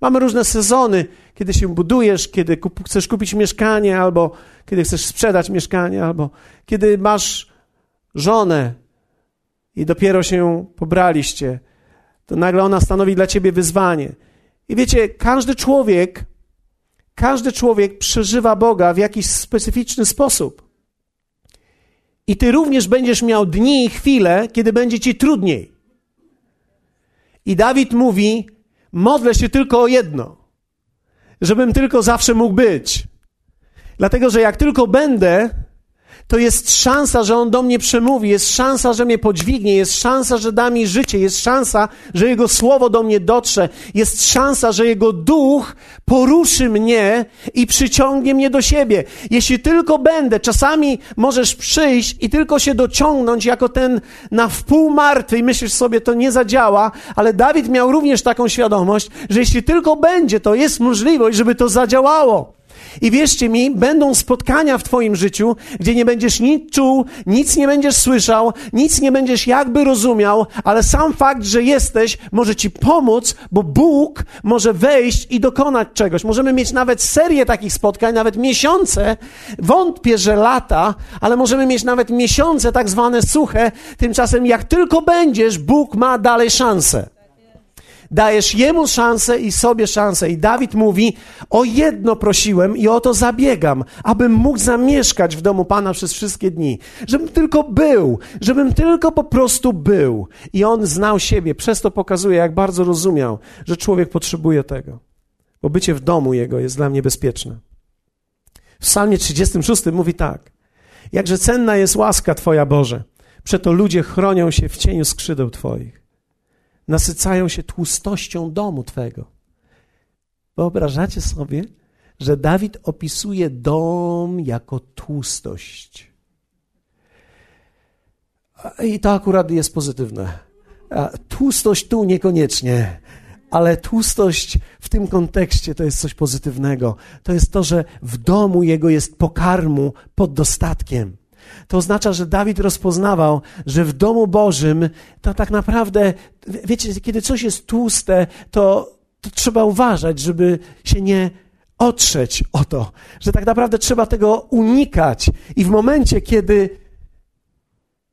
Mamy różne sezony, kiedy się budujesz, kiedy kup chcesz kupić mieszkanie, albo kiedy chcesz sprzedać mieszkanie, albo kiedy masz żonę i dopiero się pobraliście, to nagle ona stanowi dla ciebie wyzwanie. I wiecie, każdy człowiek, każdy człowiek przeżywa Boga w jakiś specyficzny sposób. I ty również będziesz miał dni i chwile, kiedy będzie ci trudniej. I Dawid mówi: Modlę się tylko o jedno, żebym tylko zawsze mógł być. Dlatego, że jak tylko będę, to jest szansa, że On do mnie przemówi, jest szansa, że mnie podźwignie, jest szansa, że da mi życie, jest szansa, że Jego słowo do mnie dotrze, jest szansa, że Jego duch poruszy mnie i przyciągnie mnie do siebie. Jeśli tylko będę, czasami możesz przyjść i tylko się dociągnąć jako ten na wpół martwy i myślisz sobie, to nie zadziała, ale Dawid miał również taką świadomość, że jeśli tylko będzie, to jest możliwość, żeby to zadziałało. I wierzcie mi, będą spotkania w Twoim życiu, gdzie nie będziesz nic czuł, nic nie będziesz słyszał, nic nie będziesz jakby rozumiał, ale sam fakt, że jesteś, może Ci pomóc, bo Bóg może wejść i dokonać czegoś. Możemy mieć nawet serię takich spotkań, nawet miesiące, wątpię, że lata, ale możemy mieć nawet miesiące tak zwane suche. Tymczasem, jak tylko będziesz, Bóg ma dalej szansę. Dajesz jemu szansę i sobie szansę. I Dawid mówi: O jedno prosiłem i o to zabiegam, abym mógł zamieszkać w domu Pana przez wszystkie dni. Żebym tylko był, żebym tylko po prostu był. I on znał siebie, przez to pokazuje, jak bardzo rozumiał, że człowiek potrzebuje tego. Bo bycie w domu jego jest dla mnie bezpieczne. W Psalmie 36 mówi tak: Jakże cenna jest łaska Twoja Boże, przeto ludzie chronią się w cieniu skrzydeł Twoich nasycają się tłustością domu Twego. Wyobrażacie sobie, że Dawid opisuje dom jako tłustość. I to akurat jest pozytywne. Tłustość tu niekoniecznie, ale tłustość w tym kontekście to jest coś pozytywnego. To jest to, że w domu jego jest pokarmu pod dostatkiem. To oznacza, że Dawid rozpoznawał, że w domu Bożym to tak naprawdę, wiecie, kiedy coś jest tłuste, to, to trzeba uważać, żeby się nie otrzeć o to, że tak naprawdę trzeba tego unikać. I w momencie, kiedy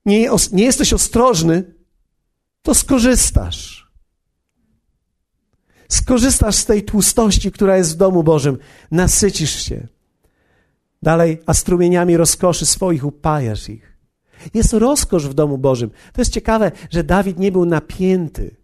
nie, nie jesteś ostrożny, to skorzystasz. Skorzystasz z tej tłustości, która jest w domu Bożym, nasycisz się. Dalej, a strumieniami rozkoszy swoich upajasz ich. Jest rozkosz w domu Bożym. To jest ciekawe, że Dawid nie był napięty,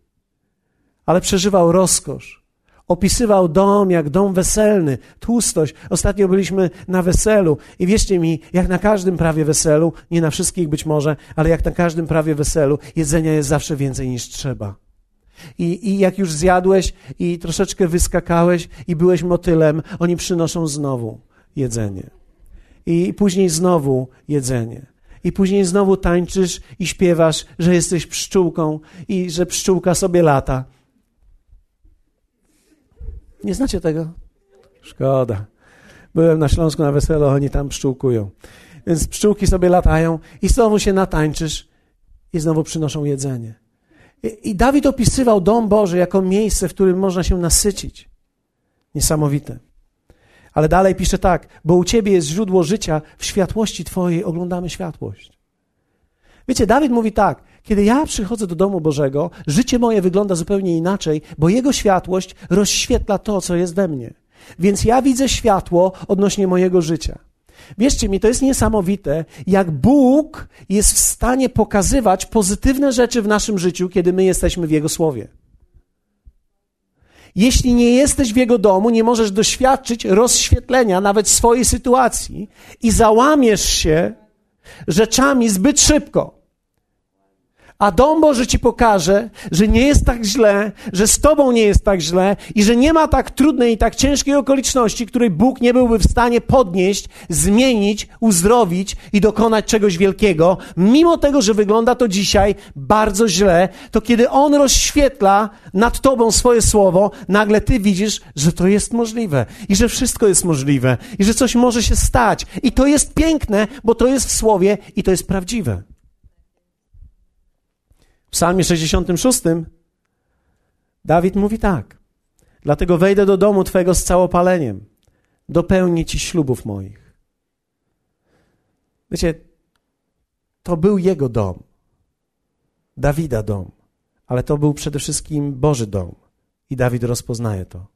ale przeżywał rozkosz. Opisywał dom jak dom weselny, tłustość. Ostatnio byliśmy na weselu i wierzcie mi, jak na każdym prawie weselu, nie na wszystkich być może, ale jak na każdym prawie weselu, jedzenia jest zawsze więcej niż trzeba. I, I jak już zjadłeś i troszeczkę wyskakałeś i byłeś motylem, oni przynoszą znowu jedzenie i później znowu jedzenie. I później znowu tańczysz i śpiewasz, że jesteś pszczółką i że pszczółka sobie lata. Nie znacie tego? Szkoda. Byłem na Śląsku na weselu, oni tam pszczółkują. Więc pszczółki sobie latają i znowu się natańczysz i znowu przynoszą jedzenie. I, I Dawid opisywał dom Boży jako miejsce, w którym można się nasycić. Niesamowite. Ale dalej pisze tak, bo u Ciebie jest źródło życia, w światłości Twojej oglądamy światłość. Wiecie, Dawid mówi tak, kiedy ja przychodzę do domu Bożego, życie moje wygląda zupełnie inaczej, bo Jego światłość rozświetla to, co jest we mnie. Więc ja widzę światło odnośnie mojego życia. Wierzcie mi, to jest niesamowite, jak Bóg jest w stanie pokazywać pozytywne rzeczy w naszym życiu, kiedy my jesteśmy w Jego Słowie. Jeśli nie jesteś w Jego domu, nie możesz doświadczyć rozświetlenia nawet swojej sytuacji i załamiesz się rzeczami zbyt szybko. A dom Boży ci pokaże, że nie jest tak źle, że z tobą nie jest tak źle i że nie ma tak trudnej i tak ciężkiej okoliczności, której Bóg nie byłby w stanie podnieść, zmienić, uzdrowić i dokonać czegoś wielkiego. Mimo tego, że wygląda to dzisiaj bardzo źle, to kiedy On rozświetla nad tobą swoje słowo, nagle ty widzisz, że to jest możliwe i że wszystko jest możliwe i że coś może się stać. I to jest piękne, bo to jest w słowie i to jest prawdziwe. W Psalmie 66 Dawid mówi tak: Dlatego wejdę do domu Twego z całopaleniem, dopełnię Ci ślubów moich. Wiecie, to był jego dom, Dawida dom, ale to był przede wszystkim Boży dom. I Dawid rozpoznaje to.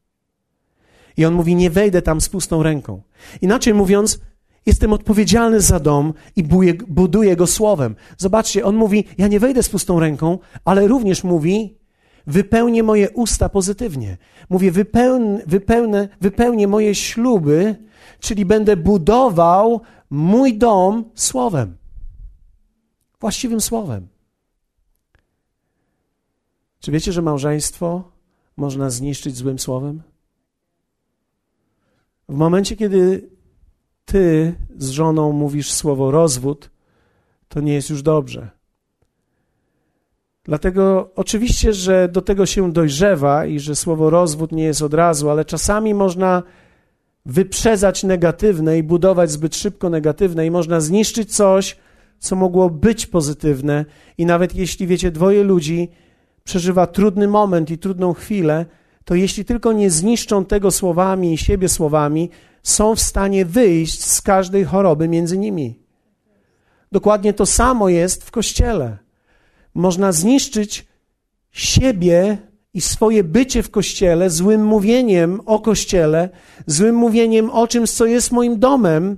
I on mówi: Nie wejdę tam z pustą ręką. Inaczej mówiąc, Jestem odpowiedzialny za dom i buduję go słowem. Zobaczcie, on mówi: Ja nie wejdę z pustą ręką, ale również mówi: Wypełnię moje usta pozytywnie. Mówię: wypełnę, wypełnę, wypełnię moje śluby, czyli będę budował mój dom słowem. Właściwym słowem. Czy wiecie, że małżeństwo można zniszczyć złym słowem? W momencie, kiedy ty z żoną mówisz słowo rozwód, to nie jest już dobrze. Dlatego oczywiście, że do tego się dojrzewa i że słowo rozwód nie jest od razu, ale czasami można wyprzedzać negatywne i budować zbyt szybko negatywne, i można zniszczyć coś, co mogło być pozytywne. I nawet jeśli, wiecie, dwoje ludzi przeżywa trudny moment i trudną chwilę, to jeśli tylko nie zniszczą tego słowami i siebie słowami, są w stanie wyjść z każdej choroby między nimi. Dokładnie to samo jest w kościele. Można zniszczyć siebie i swoje bycie w kościele złym mówieniem o kościele, złym mówieniem o czymś, co jest moim domem,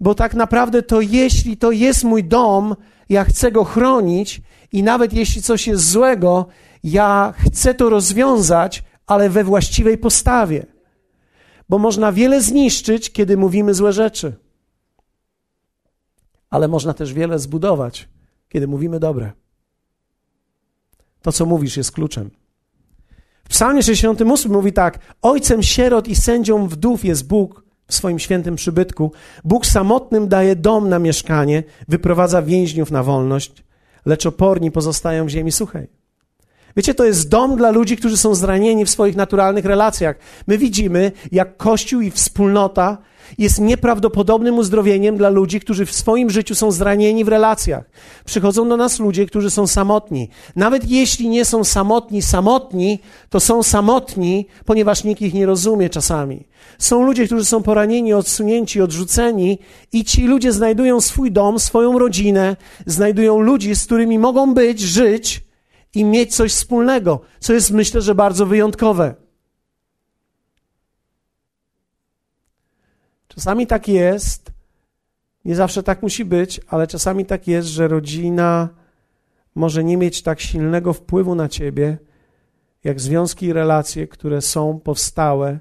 bo tak naprawdę to jeśli to jest mój dom, ja chcę go chronić i nawet jeśli coś jest złego, ja chcę to rozwiązać, ale we właściwej postawie bo można wiele zniszczyć, kiedy mówimy złe rzeczy. Ale można też wiele zbudować, kiedy mówimy dobre. To, co mówisz, jest kluczem. W Psalmie 68 mówi tak: Ojcem sierot i sędzią wdów jest Bóg w swoim świętym przybytku. Bóg samotnym daje dom na mieszkanie, wyprowadza więźniów na wolność, lecz oporni pozostają w ziemi suchej. Wiecie, to jest dom dla ludzi, którzy są zranieni w swoich naturalnych relacjach. My widzimy, jak Kościół i wspólnota jest nieprawdopodobnym uzdrowieniem dla ludzi, którzy w swoim życiu są zranieni w relacjach. Przychodzą do nas ludzie, którzy są samotni. Nawet jeśli nie są samotni, samotni, to są samotni, ponieważ nikt ich nie rozumie czasami. Są ludzie, którzy są poranieni, odsunięci, odrzuceni i ci ludzie znajdują swój dom, swoją rodzinę, znajdują ludzi, z którymi mogą być, żyć, i mieć coś wspólnego, co jest myślę, że bardzo wyjątkowe. Czasami tak jest, nie zawsze tak musi być, ale czasami tak jest, że rodzina może nie mieć tak silnego wpływu na ciebie, jak związki i relacje, które są powstałe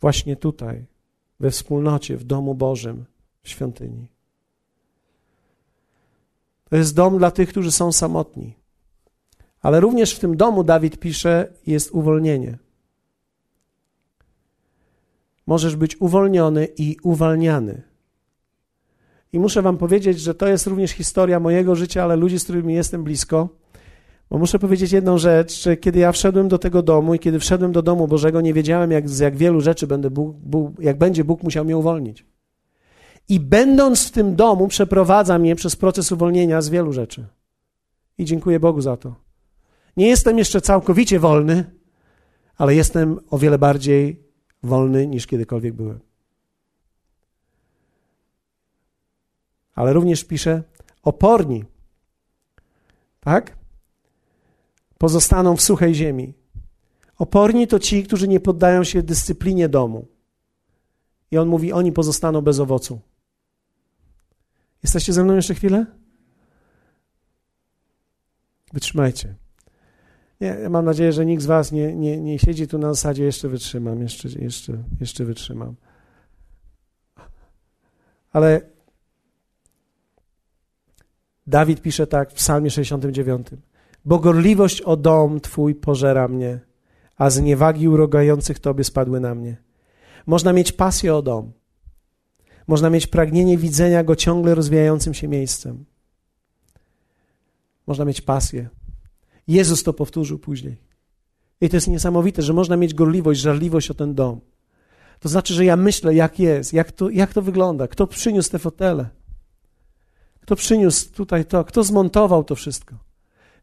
właśnie tutaj, we wspólnocie, w domu Bożym, w świątyni. To jest dom dla tych, którzy są samotni. Ale również w tym domu Dawid pisze, jest uwolnienie. Możesz być uwolniony i uwalniany. I muszę Wam powiedzieć, że to jest również historia mojego życia, ale ludzi, z którymi jestem blisko. Bo muszę powiedzieć jedną rzecz, że kiedy ja wszedłem do tego domu i kiedy wszedłem do domu Bożego, nie wiedziałem, jak, z jak wielu rzeczy będę Bóg, Bóg, jak będzie Bóg musiał mnie uwolnić. I będąc w tym domu, przeprowadza mnie przez proces uwolnienia z wielu rzeczy. I dziękuję Bogu za to. Nie jestem jeszcze całkowicie wolny, ale jestem o wiele bardziej wolny niż kiedykolwiek byłem. Ale również pisze oporni, tak? Pozostaną w suchej ziemi. Oporni to ci, którzy nie poddają się dyscyplinie domu. I on mówi, oni pozostaną bez owocu. Jesteście ze mną jeszcze chwilę? Wytrzymajcie. Nie, mam nadzieję, że nikt z Was nie, nie, nie siedzi tu na zasadzie jeszcze wytrzymam, jeszcze, jeszcze, jeszcze wytrzymam. Ale Dawid pisze tak w Psalmie 69. Bo gorliwość o dom Twój pożera mnie, a z niewagi urogających Tobie spadły na mnie. Można mieć pasję o dom. Można mieć pragnienie widzenia go ciągle rozwijającym się miejscem. Można mieć pasję. Jezus to powtórzył później. I to jest niesamowite, że można mieć gorliwość, żarliwość o ten dom. To znaczy, że ja myślę, jak jest, jak to, jak to wygląda, kto przyniósł te fotele, kto przyniósł tutaj to, kto zmontował to wszystko.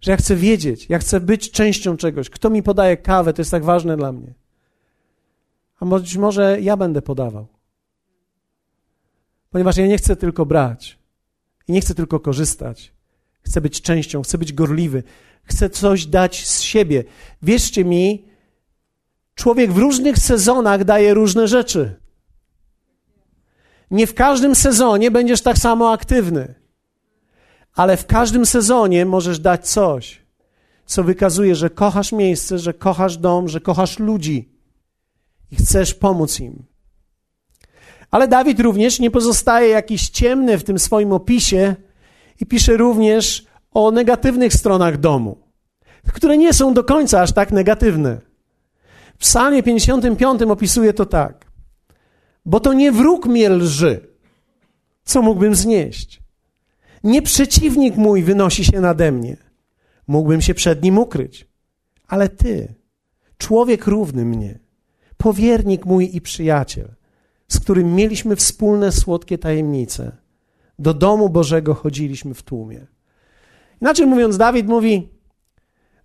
Że ja chcę wiedzieć, ja chcę być częścią czegoś. Kto mi podaje kawę, to jest tak ważne dla mnie. A być może ja będę podawał. Ponieważ ja nie chcę tylko brać i nie chcę tylko korzystać. Chcę być częścią, chcę być gorliwy, chcę coś dać z siebie. Wierzcie mi, człowiek w różnych sezonach daje różne rzeczy. Nie w każdym sezonie będziesz tak samo aktywny, ale w każdym sezonie możesz dać coś, co wykazuje, że kochasz miejsce, że kochasz dom, że kochasz ludzi i chcesz pomóc im. Ale Dawid również nie pozostaje jakiś ciemny w tym swoim opisie i pisze również o negatywnych stronach domu, które nie są do końca aż tak negatywne. W Psalmie 55 opisuje to tak: Bo to nie wróg mnie lży, co mógłbym znieść. Nie przeciwnik mój wynosi się nade mnie, mógłbym się przed nim ukryć. Ale ty, człowiek równy mnie, powiernik mój i przyjaciel, z którym mieliśmy wspólne słodkie tajemnice. Do domu Bożego chodziliśmy w tłumie. Inaczej mówiąc, Dawid mówi: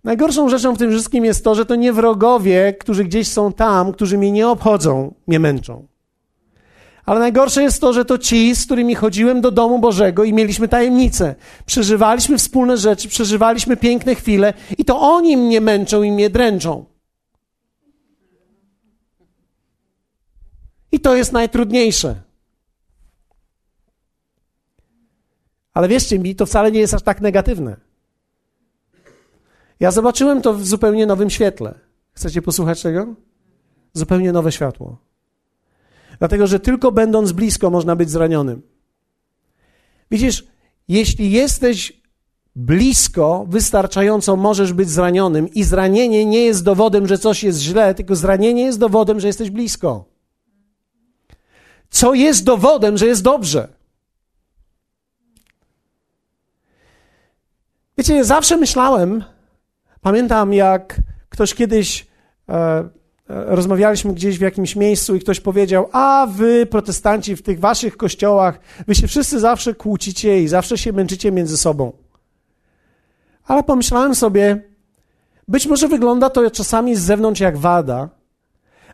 Najgorszą rzeczą w tym wszystkim jest to, że to nie wrogowie, którzy gdzieś są tam, którzy mnie nie obchodzą, mnie męczą. Ale najgorsze jest to, że to ci, z którymi chodziłem do domu Bożego i mieliśmy tajemnice. Przeżywaliśmy wspólne rzeczy, przeżywaliśmy piękne chwile i to oni mnie męczą i mnie dręczą. I to jest najtrudniejsze. Ale wierzcie mi, to wcale nie jest aż tak negatywne. Ja zobaczyłem to w zupełnie nowym świetle. Chcecie posłuchać tego? Zupełnie nowe światło. Dlatego, że tylko będąc blisko można być zranionym. Widzisz, jeśli jesteś blisko, wystarczająco możesz być zranionym i zranienie nie jest dowodem, że coś jest źle, tylko zranienie jest dowodem, że jesteś blisko co jest dowodem, że jest dobrze. Wiecie, zawsze myślałem, pamiętam jak ktoś kiedyś e, e, rozmawialiśmy gdzieś w jakimś miejscu i ktoś powiedział: A wy, protestanci, w tych waszych kościołach, wy się wszyscy zawsze kłócicie i zawsze się męczycie między sobą. Ale pomyślałem sobie, być może wygląda to czasami z zewnątrz jak wada,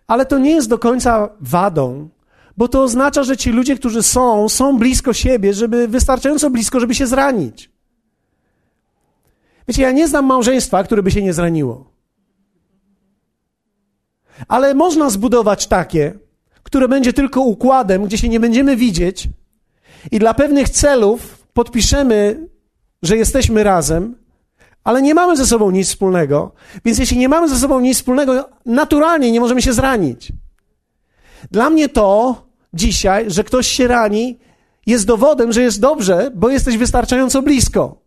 ale to nie jest do końca wadą, bo to oznacza, że ci ludzie, którzy są, są blisko siebie, żeby wystarczająco blisko, żeby się zranić. Wiecie, ja nie znam małżeństwa, które by się nie zraniło. Ale można zbudować takie, które będzie tylko układem, gdzie się nie będziemy widzieć i dla pewnych celów podpiszemy, że jesteśmy razem, ale nie mamy ze sobą nic wspólnego. Więc jeśli nie mamy ze sobą nic wspólnego, naturalnie nie możemy się zranić. Dla mnie to dzisiaj, że ktoś się rani, jest dowodem, że jest dobrze, bo jesteś wystarczająco blisko.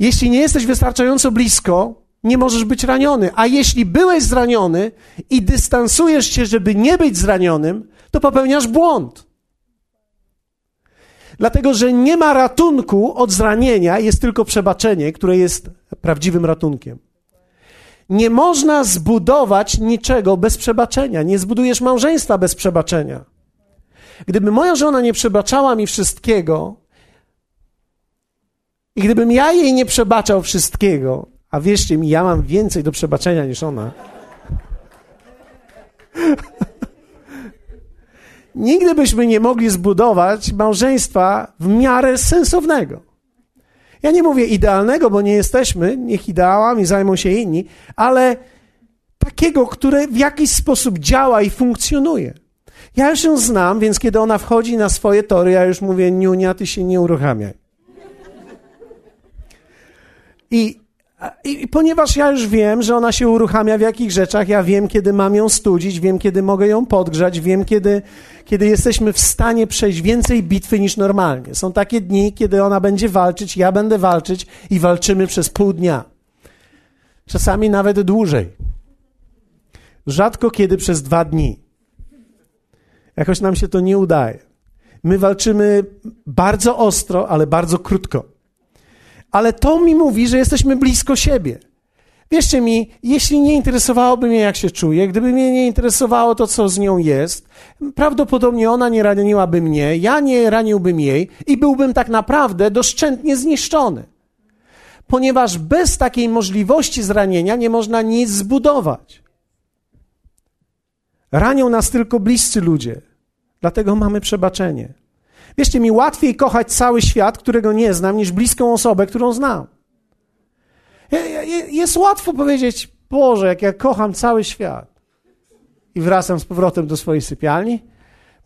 Jeśli nie jesteś wystarczająco blisko, nie możesz być raniony. A jeśli byłeś zraniony i dystansujesz się, żeby nie być zranionym, to popełniasz błąd. Dlatego, że nie ma ratunku od zranienia, jest tylko przebaczenie, które jest prawdziwym ratunkiem. Nie można zbudować niczego bez przebaczenia. Nie zbudujesz małżeństwa bez przebaczenia. Gdyby moja żona nie przebaczała mi wszystkiego i gdybym ja jej nie przebaczał wszystkiego, a wierzcie mi, ja mam więcej do przebaczenia niż ona, <laughs> nigdy byśmy nie mogli zbudować małżeństwa w miarę sensownego. Ja nie mówię idealnego, bo nie jesteśmy, niech ideałami zajmą się inni, ale takiego, które w jakiś sposób działa i funkcjonuje. Ja już ją znam, więc kiedy ona wchodzi na swoje tory, ja już mówię, Niunia, ty się nie uruchamiaj. I I, I, ponieważ ja już wiem, że ona się uruchamia w jakich rzeczach, ja wiem, kiedy mam ją studzić, wiem, kiedy mogę ją podgrzać, wiem, kiedy, kiedy jesteśmy w stanie przejść więcej bitwy niż normalnie. Są takie dni, kiedy ona będzie walczyć, ja będę walczyć i walczymy przez pół dnia. Czasami nawet dłużej. Rzadko kiedy przez dwa dni. Jakoś nam się to nie udaje. My walczymy bardzo ostro, ale bardzo krótko ale to mi mówi, że jesteśmy blisko siebie. Wierzcie mi, jeśli nie interesowałoby mnie, jak się czuję, gdyby mnie nie interesowało to, co z nią jest, prawdopodobnie ona nie raniłaby mnie, ja nie raniłbym jej i byłbym tak naprawdę doszczętnie zniszczony. Ponieważ bez takiej możliwości zranienia nie można nic zbudować. Ranią nas tylko bliscy ludzie, dlatego mamy przebaczenie. Wierzcie mi, łatwiej kochać cały świat, którego nie znam, niż bliską osobę, którą znam. Jest łatwo powiedzieć, Boże, jak ja kocham cały świat. I wracam z powrotem do swojej sypialni,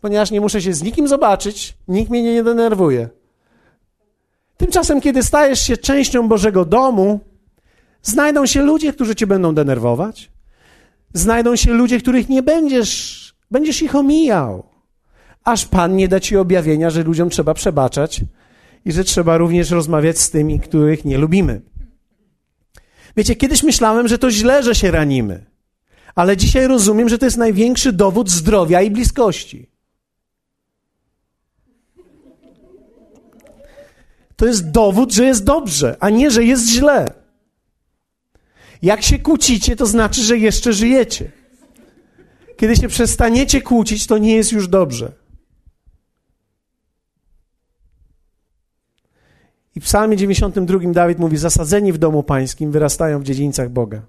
ponieważ nie muszę się z nikim zobaczyć, nikt mnie nie denerwuje. Tymczasem, kiedy stajesz się częścią Bożego domu, znajdą się ludzie, którzy cię będą denerwować. Znajdą się ludzie, których nie będziesz, będziesz ich omijał aż Pan nie da ci objawienia, że ludziom trzeba przebaczać i że trzeba również rozmawiać z tymi, których nie lubimy. Wiecie, kiedyś myślałem, że to źle, że się ranimy, ale dzisiaj rozumiem, że to jest największy dowód zdrowia i bliskości. To jest dowód, że jest dobrze, a nie, że jest źle. Jak się kłócicie, to znaczy, że jeszcze żyjecie. Kiedy się przestaniecie kłócić, to nie jest już dobrze. I w psalmie 92 Dawid mówi, zasadzeni w domu pańskim wyrastają w dziedzińcach Boga.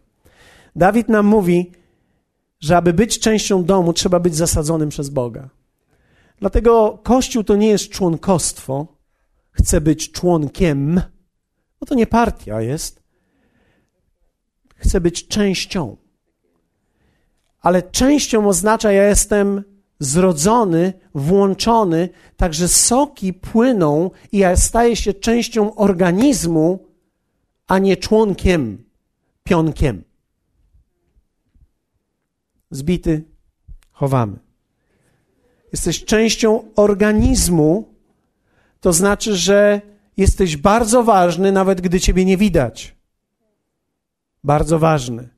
Dawid nam mówi, że aby być częścią domu, trzeba być zasadzonym przez Boga. Dlatego Kościół to nie jest członkostwo, chce być członkiem, no to nie partia jest, chce być częścią. Ale częścią oznacza, ja jestem zrodzony, włączony, także soki płyną i ja staję się częścią organizmu, a nie członkiem, pionkiem. Zbity, chowamy. Jesteś częścią organizmu, to znaczy, że jesteś bardzo ważny, nawet gdy ciebie nie widać. Bardzo ważny.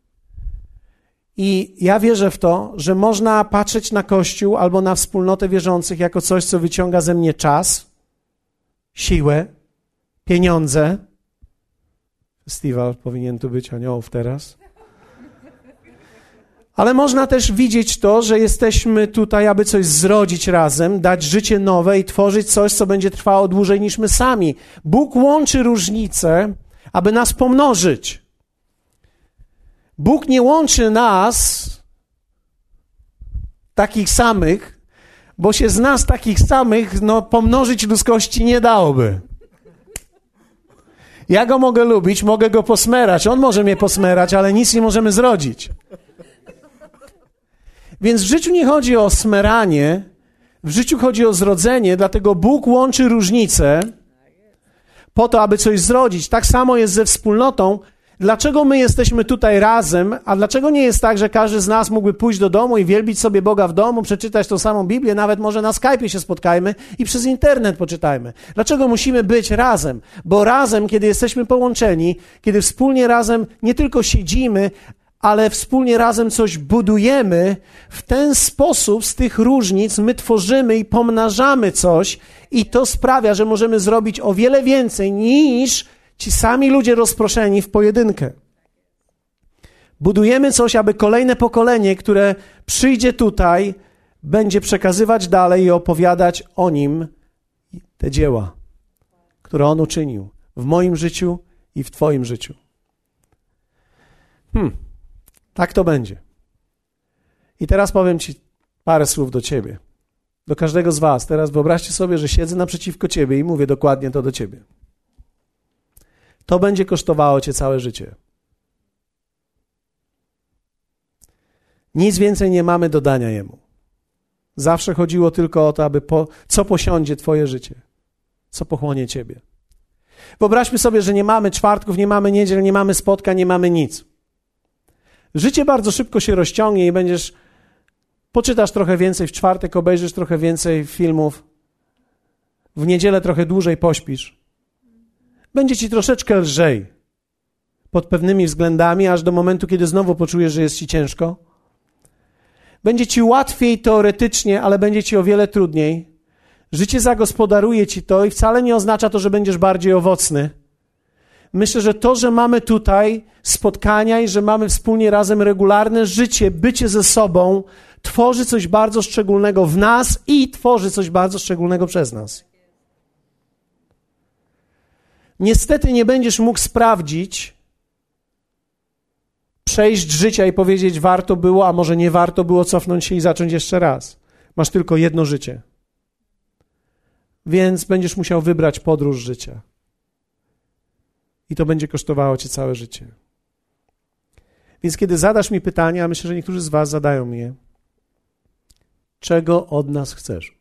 I ja wierzę w to, że można patrzeć na Kościół albo na wspólnotę wierzących jako coś, co wyciąga ze mnie czas, siłę, pieniądze. Festiwal powinien tu być aniołów teraz. Ale można też widzieć to, że jesteśmy tutaj, aby coś zrodzić razem, dać życie nowe i tworzyć coś, co będzie trwało dłużej niż my sami. Bóg łączy różnice, aby nas pomnożyć. Bóg nie łączy nas, takich samych, bo się z nas takich samych, no, pomnożyć ludzkości nie dałoby. Ja go mogę lubić, mogę go posmerać, on może mnie posmerać, ale nic nie możemy zrodzić. Więc w życiu nie chodzi o smeranie, w życiu chodzi o zrodzenie, dlatego Bóg łączy różnice po to, aby coś zrodzić. Tak samo jest ze wspólnotą, Dlaczego my jesteśmy tutaj razem, a dlaczego nie jest tak, że każdy z nas mógłby pójść do domu i wielbić sobie Boga w domu, przeczytać tą samą Biblię, nawet może na Skype'ie się spotkajmy i przez internet poczytajmy? Dlaczego musimy być razem? Bo razem, kiedy jesteśmy połączeni, kiedy wspólnie razem nie tylko siedzimy, ale wspólnie razem coś budujemy, w ten sposób z tych różnic my tworzymy i pomnażamy coś, i to sprawia, że możemy zrobić o wiele więcej niż Ci sami ludzie rozproszeni w pojedynkę. Budujemy coś, aby kolejne pokolenie, które przyjdzie tutaj, będzie przekazywać dalej i opowiadać o nim te dzieła, które on uczynił w moim życiu i w Twoim życiu. Hmm, tak to będzie. I teraz powiem Ci parę słów do Ciebie, do każdego z Was. Teraz wyobraźcie sobie, że siedzę naprzeciwko Ciebie i mówię dokładnie to do Ciebie. To będzie kosztowało cię całe życie. Nic więcej nie mamy do dania jemu. Zawsze chodziło tylko o to, aby po, co posiądzie twoje życie, co pochłonie ciebie. Wyobraźmy sobie, że nie mamy czwartków, nie mamy niedziel, nie mamy spotkań, nie mamy nic. Życie bardzo szybko się rozciągnie i będziesz. Poczytasz trochę więcej w czwartek, obejrzysz trochę więcej filmów. W niedzielę trochę dłużej pośpisz. Będzie ci troszeczkę lżej pod pewnymi względami, aż do momentu, kiedy znowu poczujesz, że jest ci ciężko. Będzie ci łatwiej teoretycznie, ale będzie ci o wiele trudniej. Życie zagospodaruje ci to i wcale nie oznacza to, że będziesz bardziej owocny. Myślę, że to, że mamy tutaj spotkania i że mamy wspólnie razem regularne życie, bycie ze sobą, tworzy coś bardzo szczególnego w nas i tworzy coś bardzo szczególnego przez nas. Niestety nie będziesz mógł sprawdzić, przejść życia i powiedzieć, warto było, a może nie warto było cofnąć się i zacząć jeszcze raz. Masz tylko jedno życie. Więc będziesz musiał wybrać podróż życia. I to będzie kosztowało cię całe życie. Więc kiedy zadasz mi pytanie, a myślę, że niektórzy z Was zadają mi je, czego od nas chcesz?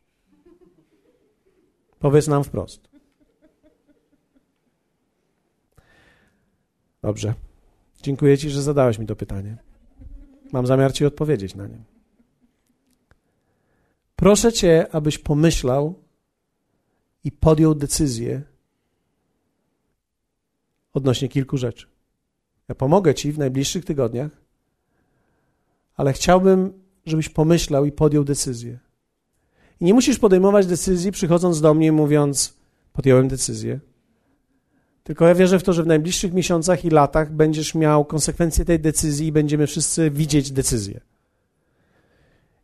Powiedz nam wprost. Dobrze. Dziękuję Ci, że zadałeś mi to pytanie. Mam zamiar Ci odpowiedzieć na nie. Proszę Cię, abyś pomyślał i podjął decyzję odnośnie kilku rzeczy. Ja pomogę Ci w najbliższych tygodniach, ale chciałbym, żebyś pomyślał i podjął decyzję. I nie musisz podejmować decyzji, przychodząc do mnie, mówiąc: Podjąłem decyzję. Tylko ja wierzę w to, że w najbliższych miesiącach i latach będziesz miał konsekwencje tej decyzji i będziemy wszyscy widzieć decyzję.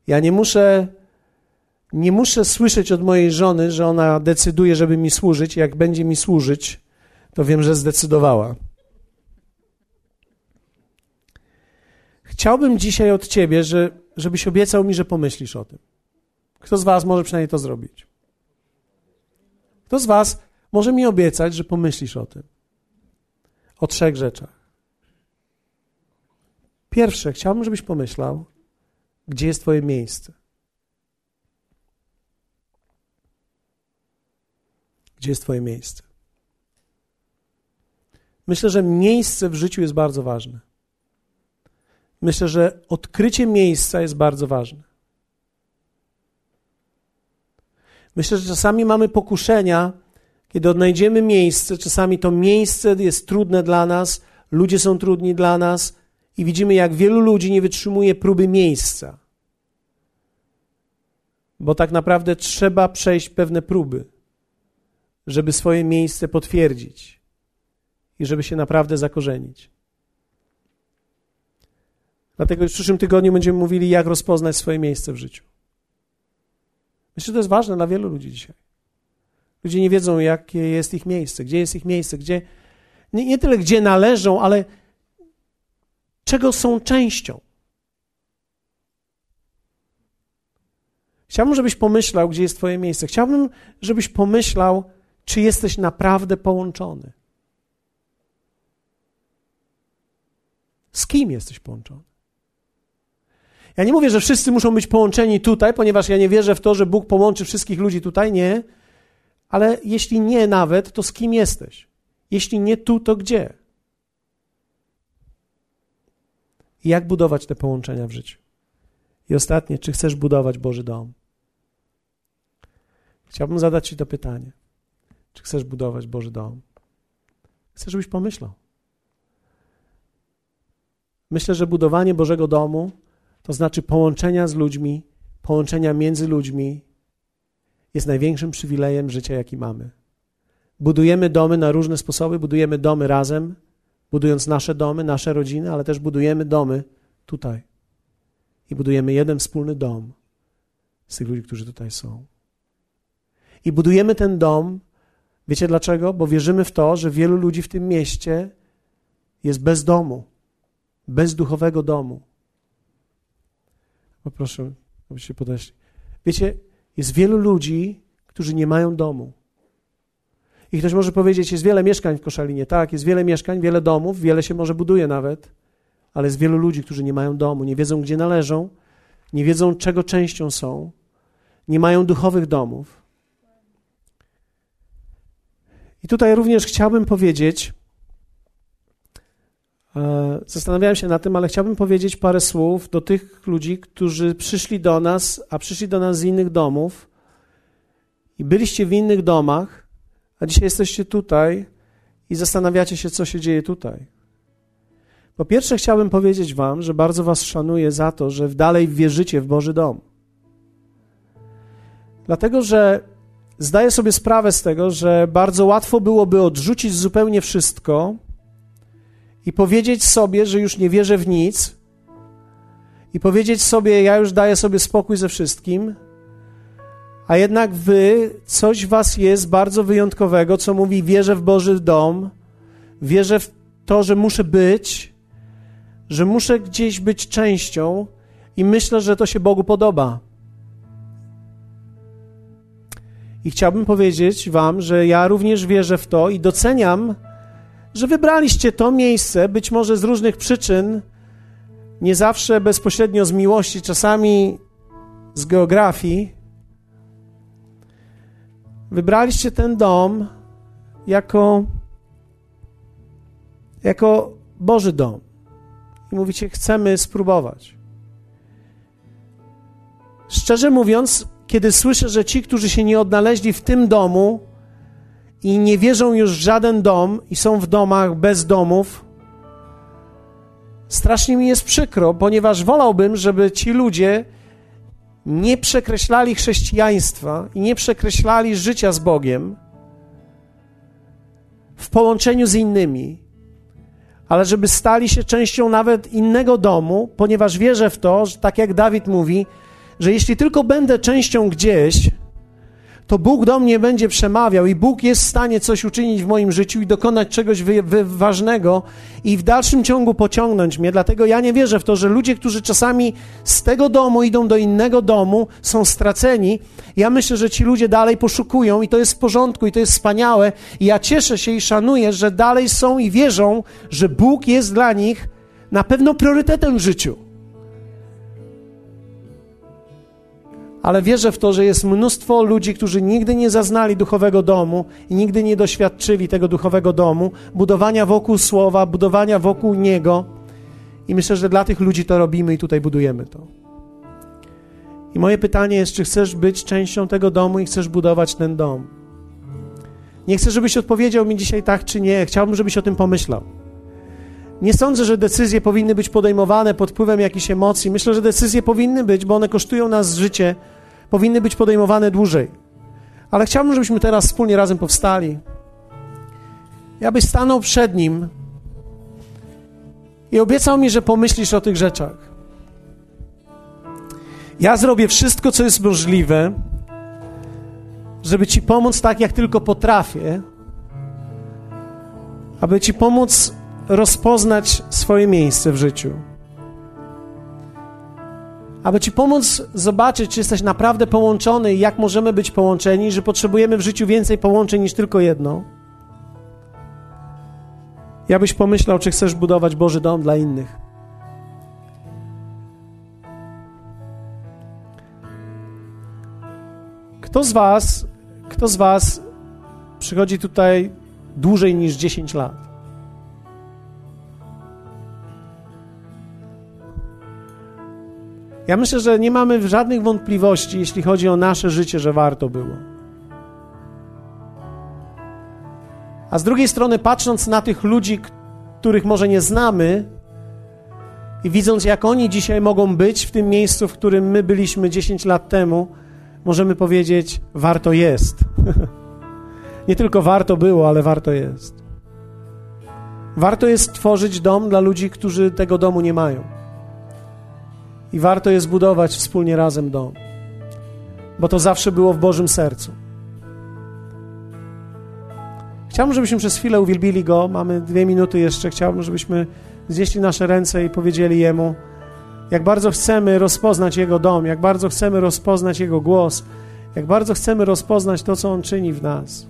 Ja nie muszę, nie muszę słyszeć od mojej żony, że ona decyduje, żeby mi służyć. Jak będzie mi służyć, to wiem, że zdecydowała. Chciałbym dzisiaj od ciebie, że, żebyś obiecał mi, że pomyślisz o tym. Kto z was może przynajmniej to zrobić? Kto z was może mi obiecać, że pomyślisz o tym. O trzech rzeczach. Pierwsze, chciałbym, żebyś pomyślał, gdzie jest Twoje miejsce. Gdzie jest Twoje miejsce? Myślę, że miejsce w życiu jest bardzo ważne. Myślę, że odkrycie miejsca jest bardzo ważne. Myślę, że czasami mamy pokuszenia, kiedy odnajdziemy miejsce, czasami to miejsce jest trudne dla nas, ludzie są trudni dla nas i widzimy, jak wielu ludzi nie wytrzymuje próby miejsca. Bo tak naprawdę trzeba przejść pewne próby, żeby swoje miejsce potwierdzić i żeby się naprawdę zakorzenić. Dlatego w przyszłym tygodniu będziemy mówili, jak rozpoznać swoje miejsce w życiu. Myślę, że to jest ważne dla wielu ludzi dzisiaj. Ludzie nie wiedzą, jakie jest ich miejsce, gdzie jest ich miejsce, gdzie nie, nie tyle gdzie należą, ale czego są częścią. Chciałbym, żebyś pomyślał, gdzie jest Twoje miejsce. Chciałbym, żebyś pomyślał, czy jesteś naprawdę połączony. Z kim jesteś połączony? Ja nie mówię, że wszyscy muszą być połączeni tutaj, ponieważ ja nie wierzę w to, że Bóg połączy wszystkich ludzi tutaj. Nie. Ale jeśli nie nawet, to z kim jesteś? Jeśli nie tu, to gdzie? I jak budować te połączenia w życiu? I ostatnie, czy chcesz budować Boży dom? Chciałbym zadać Ci to pytanie. Czy chcesz budować Boży dom? Chcę, żebyś pomyślał. Myślę, że budowanie Bożego domu to znaczy połączenia z ludźmi, połączenia między ludźmi, jest największym przywilejem życia, jaki mamy. Budujemy domy na różne sposoby, budujemy domy razem, budując nasze domy, nasze rodziny, ale też budujemy domy tutaj. I budujemy jeden wspólny dom z tych ludzi, którzy tutaj są. I budujemy ten dom, wiecie dlaczego? Bo wierzymy w to, że wielu ludzi w tym mieście jest bez domu, bez duchowego domu. Poproszę, abyście podeszli. Wiecie, jest wielu ludzi, którzy nie mają domu. I ktoś może powiedzieć, jest wiele mieszkań w Koszalinie. Tak, jest wiele mieszkań, wiele domów, wiele się może buduje nawet, ale jest wielu ludzi, którzy nie mają domu, nie wiedzą, gdzie należą, nie wiedzą, czego częścią są, nie mają duchowych domów. I tutaj również chciałbym powiedzieć, zastanawiałem się nad tym, ale chciałbym powiedzieć parę słów do tych ludzi, którzy przyszli do nas, a przyszli do nas z innych domów i byliście w innych domach, a dzisiaj jesteście tutaj i zastanawiacie się, co się dzieje tutaj. Po pierwsze, chciałbym powiedzieć Wam, że bardzo Was szanuję za to, że dalej wierzycie w Boży dom. Dlatego, że zdaję sobie sprawę z tego, że bardzo łatwo byłoby odrzucić zupełnie wszystko i powiedzieć sobie, że już nie wierzę w nic, i powiedzieć sobie, ja już daję sobie spokój ze wszystkim, a jednak wy, coś was jest bardzo wyjątkowego, co mówi: wierzę w Boży dom, wierzę w to, że muszę być, że muszę gdzieś być częścią i myślę, że to się Bogu podoba. I chciałbym powiedzieć Wam, że ja również wierzę w to i doceniam, że wybraliście to miejsce, być może z różnych przyczyn, nie zawsze bezpośrednio z miłości, czasami z geografii. Wybraliście ten dom jako, jako Boży dom. I mówicie, chcemy spróbować. Szczerze mówiąc, kiedy słyszę, że ci, którzy się nie odnaleźli w tym domu i nie wierzą już w żaden dom i są w domach bez domów, strasznie mi jest przykro, ponieważ wolałbym, żeby ci ludzie nie przekreślali chrześcijaństwa i nie przekreślali życia z Bogiem w połączeniu z innymi, ale żeby stali się częścią nawet innego domu, ponieważ wierzę w to, że tak jak Dawid mówi, że jeśli tylko będę częścią gdzieś, to Bóg do mnie będzie przemawiał i Bóg jest w stanie coś uczynić w moim życiu i dokonać czegoś wy, wy, ważnego i w dalszym ciągu pociągnąć mnie. Dlatego ja nie wierzę w to, że ludzie, którzy czasami z tego domu idą do innego domu, są straceni. Ja myślę, że ci ludzie dalej poszukują i to jest w porządku i to jest wspaniałe. I ja cieszę się i szanuję, że dalej są i wierzą, że Bóg jest dla nich na pewno priorytetem w życiu. Ale wierzę w to, że jest mnóstwo ludzi, którzy nigdy nie zaznali duchowego domu i nigdy nie doświadczyli tego duchowego domu, budowania wokół słowa, budowania wokół niego. I myślę, że dla tych ludzi to robimy i tutaj budujemy to. I moje pytanie jest, czy chcesz być częścią tego domu i chcesz budować ten dom? Nie chcę, żebyś odpowiedział mi dzisiaj tak czy nie. Chciałbym, żebyś o tym pomyślał. Nie sądzę, że decyzje powinny być podejmowane pod wpływem jakichś emocji. Myślę, że decyzje powinny być, bo one kosztują nas życie powinny być podejmowane dłużej. Ale chciałbym, żebyśmy teraz wspólnie razem powstali. Ja byś stanął przed Nim i obiecał mi, że pomyślisz o tych rzeczach. Ja zrobię wszystko, co jest możliwe, żeby Ci pomóc tak, jak tylko potrafię, aby Ci pomóc rozpoznać swoje miejsce w życiu aby Ci pomóc zobaczyć, czy jesteś naprawdę połączony i jak możemy być połączeni, że potrzebujemy w życiu więcej połączeń niż tylko jedno. Ja byś pomyślał, czy chcesz budować Boży dom dla innych. Kto z Was, kto z Was przychodzi tutaj dłużej niż 10 lat? Ja myślę, że nie mamy żadnych wątpliwości, jeśli chodzi o nasze życie, że warto było. A z drugiej strony, patrząc na tych ludzi, których może nie znamy, i widząc, jak oni dzisiaj mogą być w tym miejscu, w którym my byliśmy 10 lat temu, możemy powiedzieć: warto jest. <laughs> nie tylko warto było, ale warto jest. Warto jest tworzyć dom dla ludzi, którzy tego domu nie mają. I warto jest budować wspólnie razem dom, bo to zawsze było w Bożym sercu. Chciałbym, żebyśmy przez chwilę uwielbili Go. Mamy dwie minuty jeszcze. Chciałbym, żebyśmy znieśli nasze ręce i powiedzieli Jemu, jak bardzo chcemy rozpoznać Jego dom, jak bardzo chcemy rozpoznać Jego głos, jak bardzo chcemy rozpoznać to, co On czyni w nas.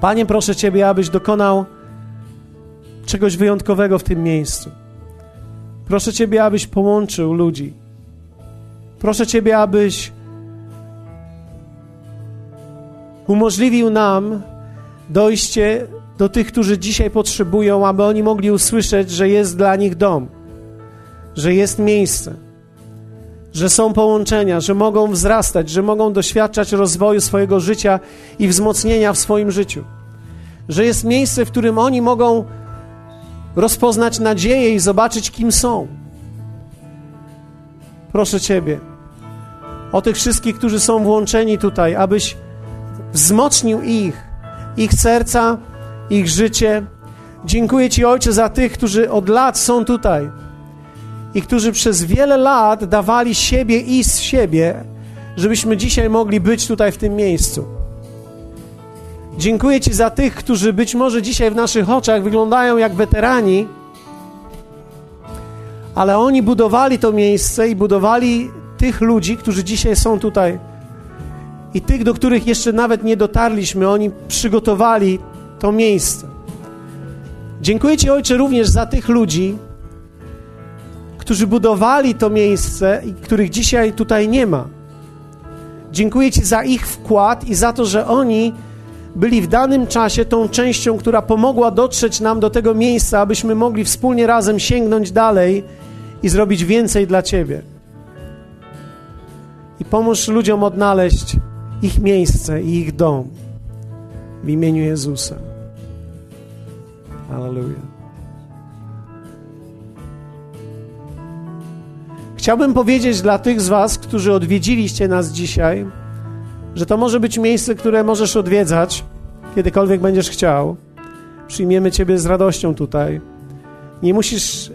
Panie, proszę Ciebie, abyś dokonał czegoś wyjątkowego w tym miejscu. Proszę Ciebie, abyś połączył ludzi. Proszę Ciebie, abyś umożliwił nam dojście do tych, którzy dzisiaj potrzebują, aby oni mogli usłyszeć, że jest dla nich dom, że jest miejsce, że są połączenia, że mogą wzrastać, że mogą doświadczać rozwoju swojego życia i wzmocnienia w swoim życiu, że jest miejsce, w którym oni mogą rozpoznać nadzieję i zobaczyć, kim są. Proszę Ciebie, o tych wszystkich, którzy są włączeni tutaj, abyś wzmocnił ich, ich serca, ich życie. Dziękuję Ci, Ojcze, za tych, którzy od lat są tutaj i którzy przez wiele lat dawali siebie i z siebie, żebyśmy dzisiaj mogli być tutaj w tym miejscu. Dziękuję Ci za tych, którzy być może dzisiaj w naszych oczach wyglądają jak weterani, ale oni budowali to miejsce i budowali tych ludzi, którzy dzisiaj są tutaj i tych, do których jeszcze nawet nie dotarliśmy, oni przygotowali to miejsce. Dziękuję Ci, Ojcze, również za tych ludzi, którzy budowali to miejsce i których dzisiaj tutaj nie ma. Dziękuję Ci za ich wkład i za to, że oni byli w danym czasie tą częścią, która pomogła dotrzeć nam do tego miejsca, abyśmy mogli wspólnie razem sięgnąć dalej i zrobić więcej dla Ciebie. I pomóż ludziom odnaleźć ich miejsce i ich dom w imieniu Jezusa. Hallelujah. Chciałbym powiedzieć dla tych z Was, którzy odwiedziliście nas dzisiaj, że to może być miejsce, które możesz odwiedzać, kiedykolwiek będziesz chciał. Przyjmiemy Ciebie z radością tutaj. Nie musisz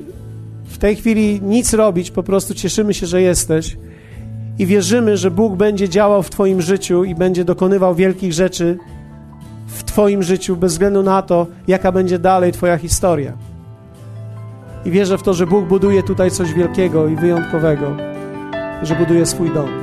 w tej chwili nic robić, po prostu cieszymy się, że jesteś i wierzymy, że Bóg będzie działał w Twoim życiu i będzie dokonywał wielkich rzeczy w Twoim życiu, bez względu na to, jaka będzie dalej Twoja historia. I wierzę w to, że Bóg buduje tutaj coś wielkiego i wyjątkowego, że buduje swój dom.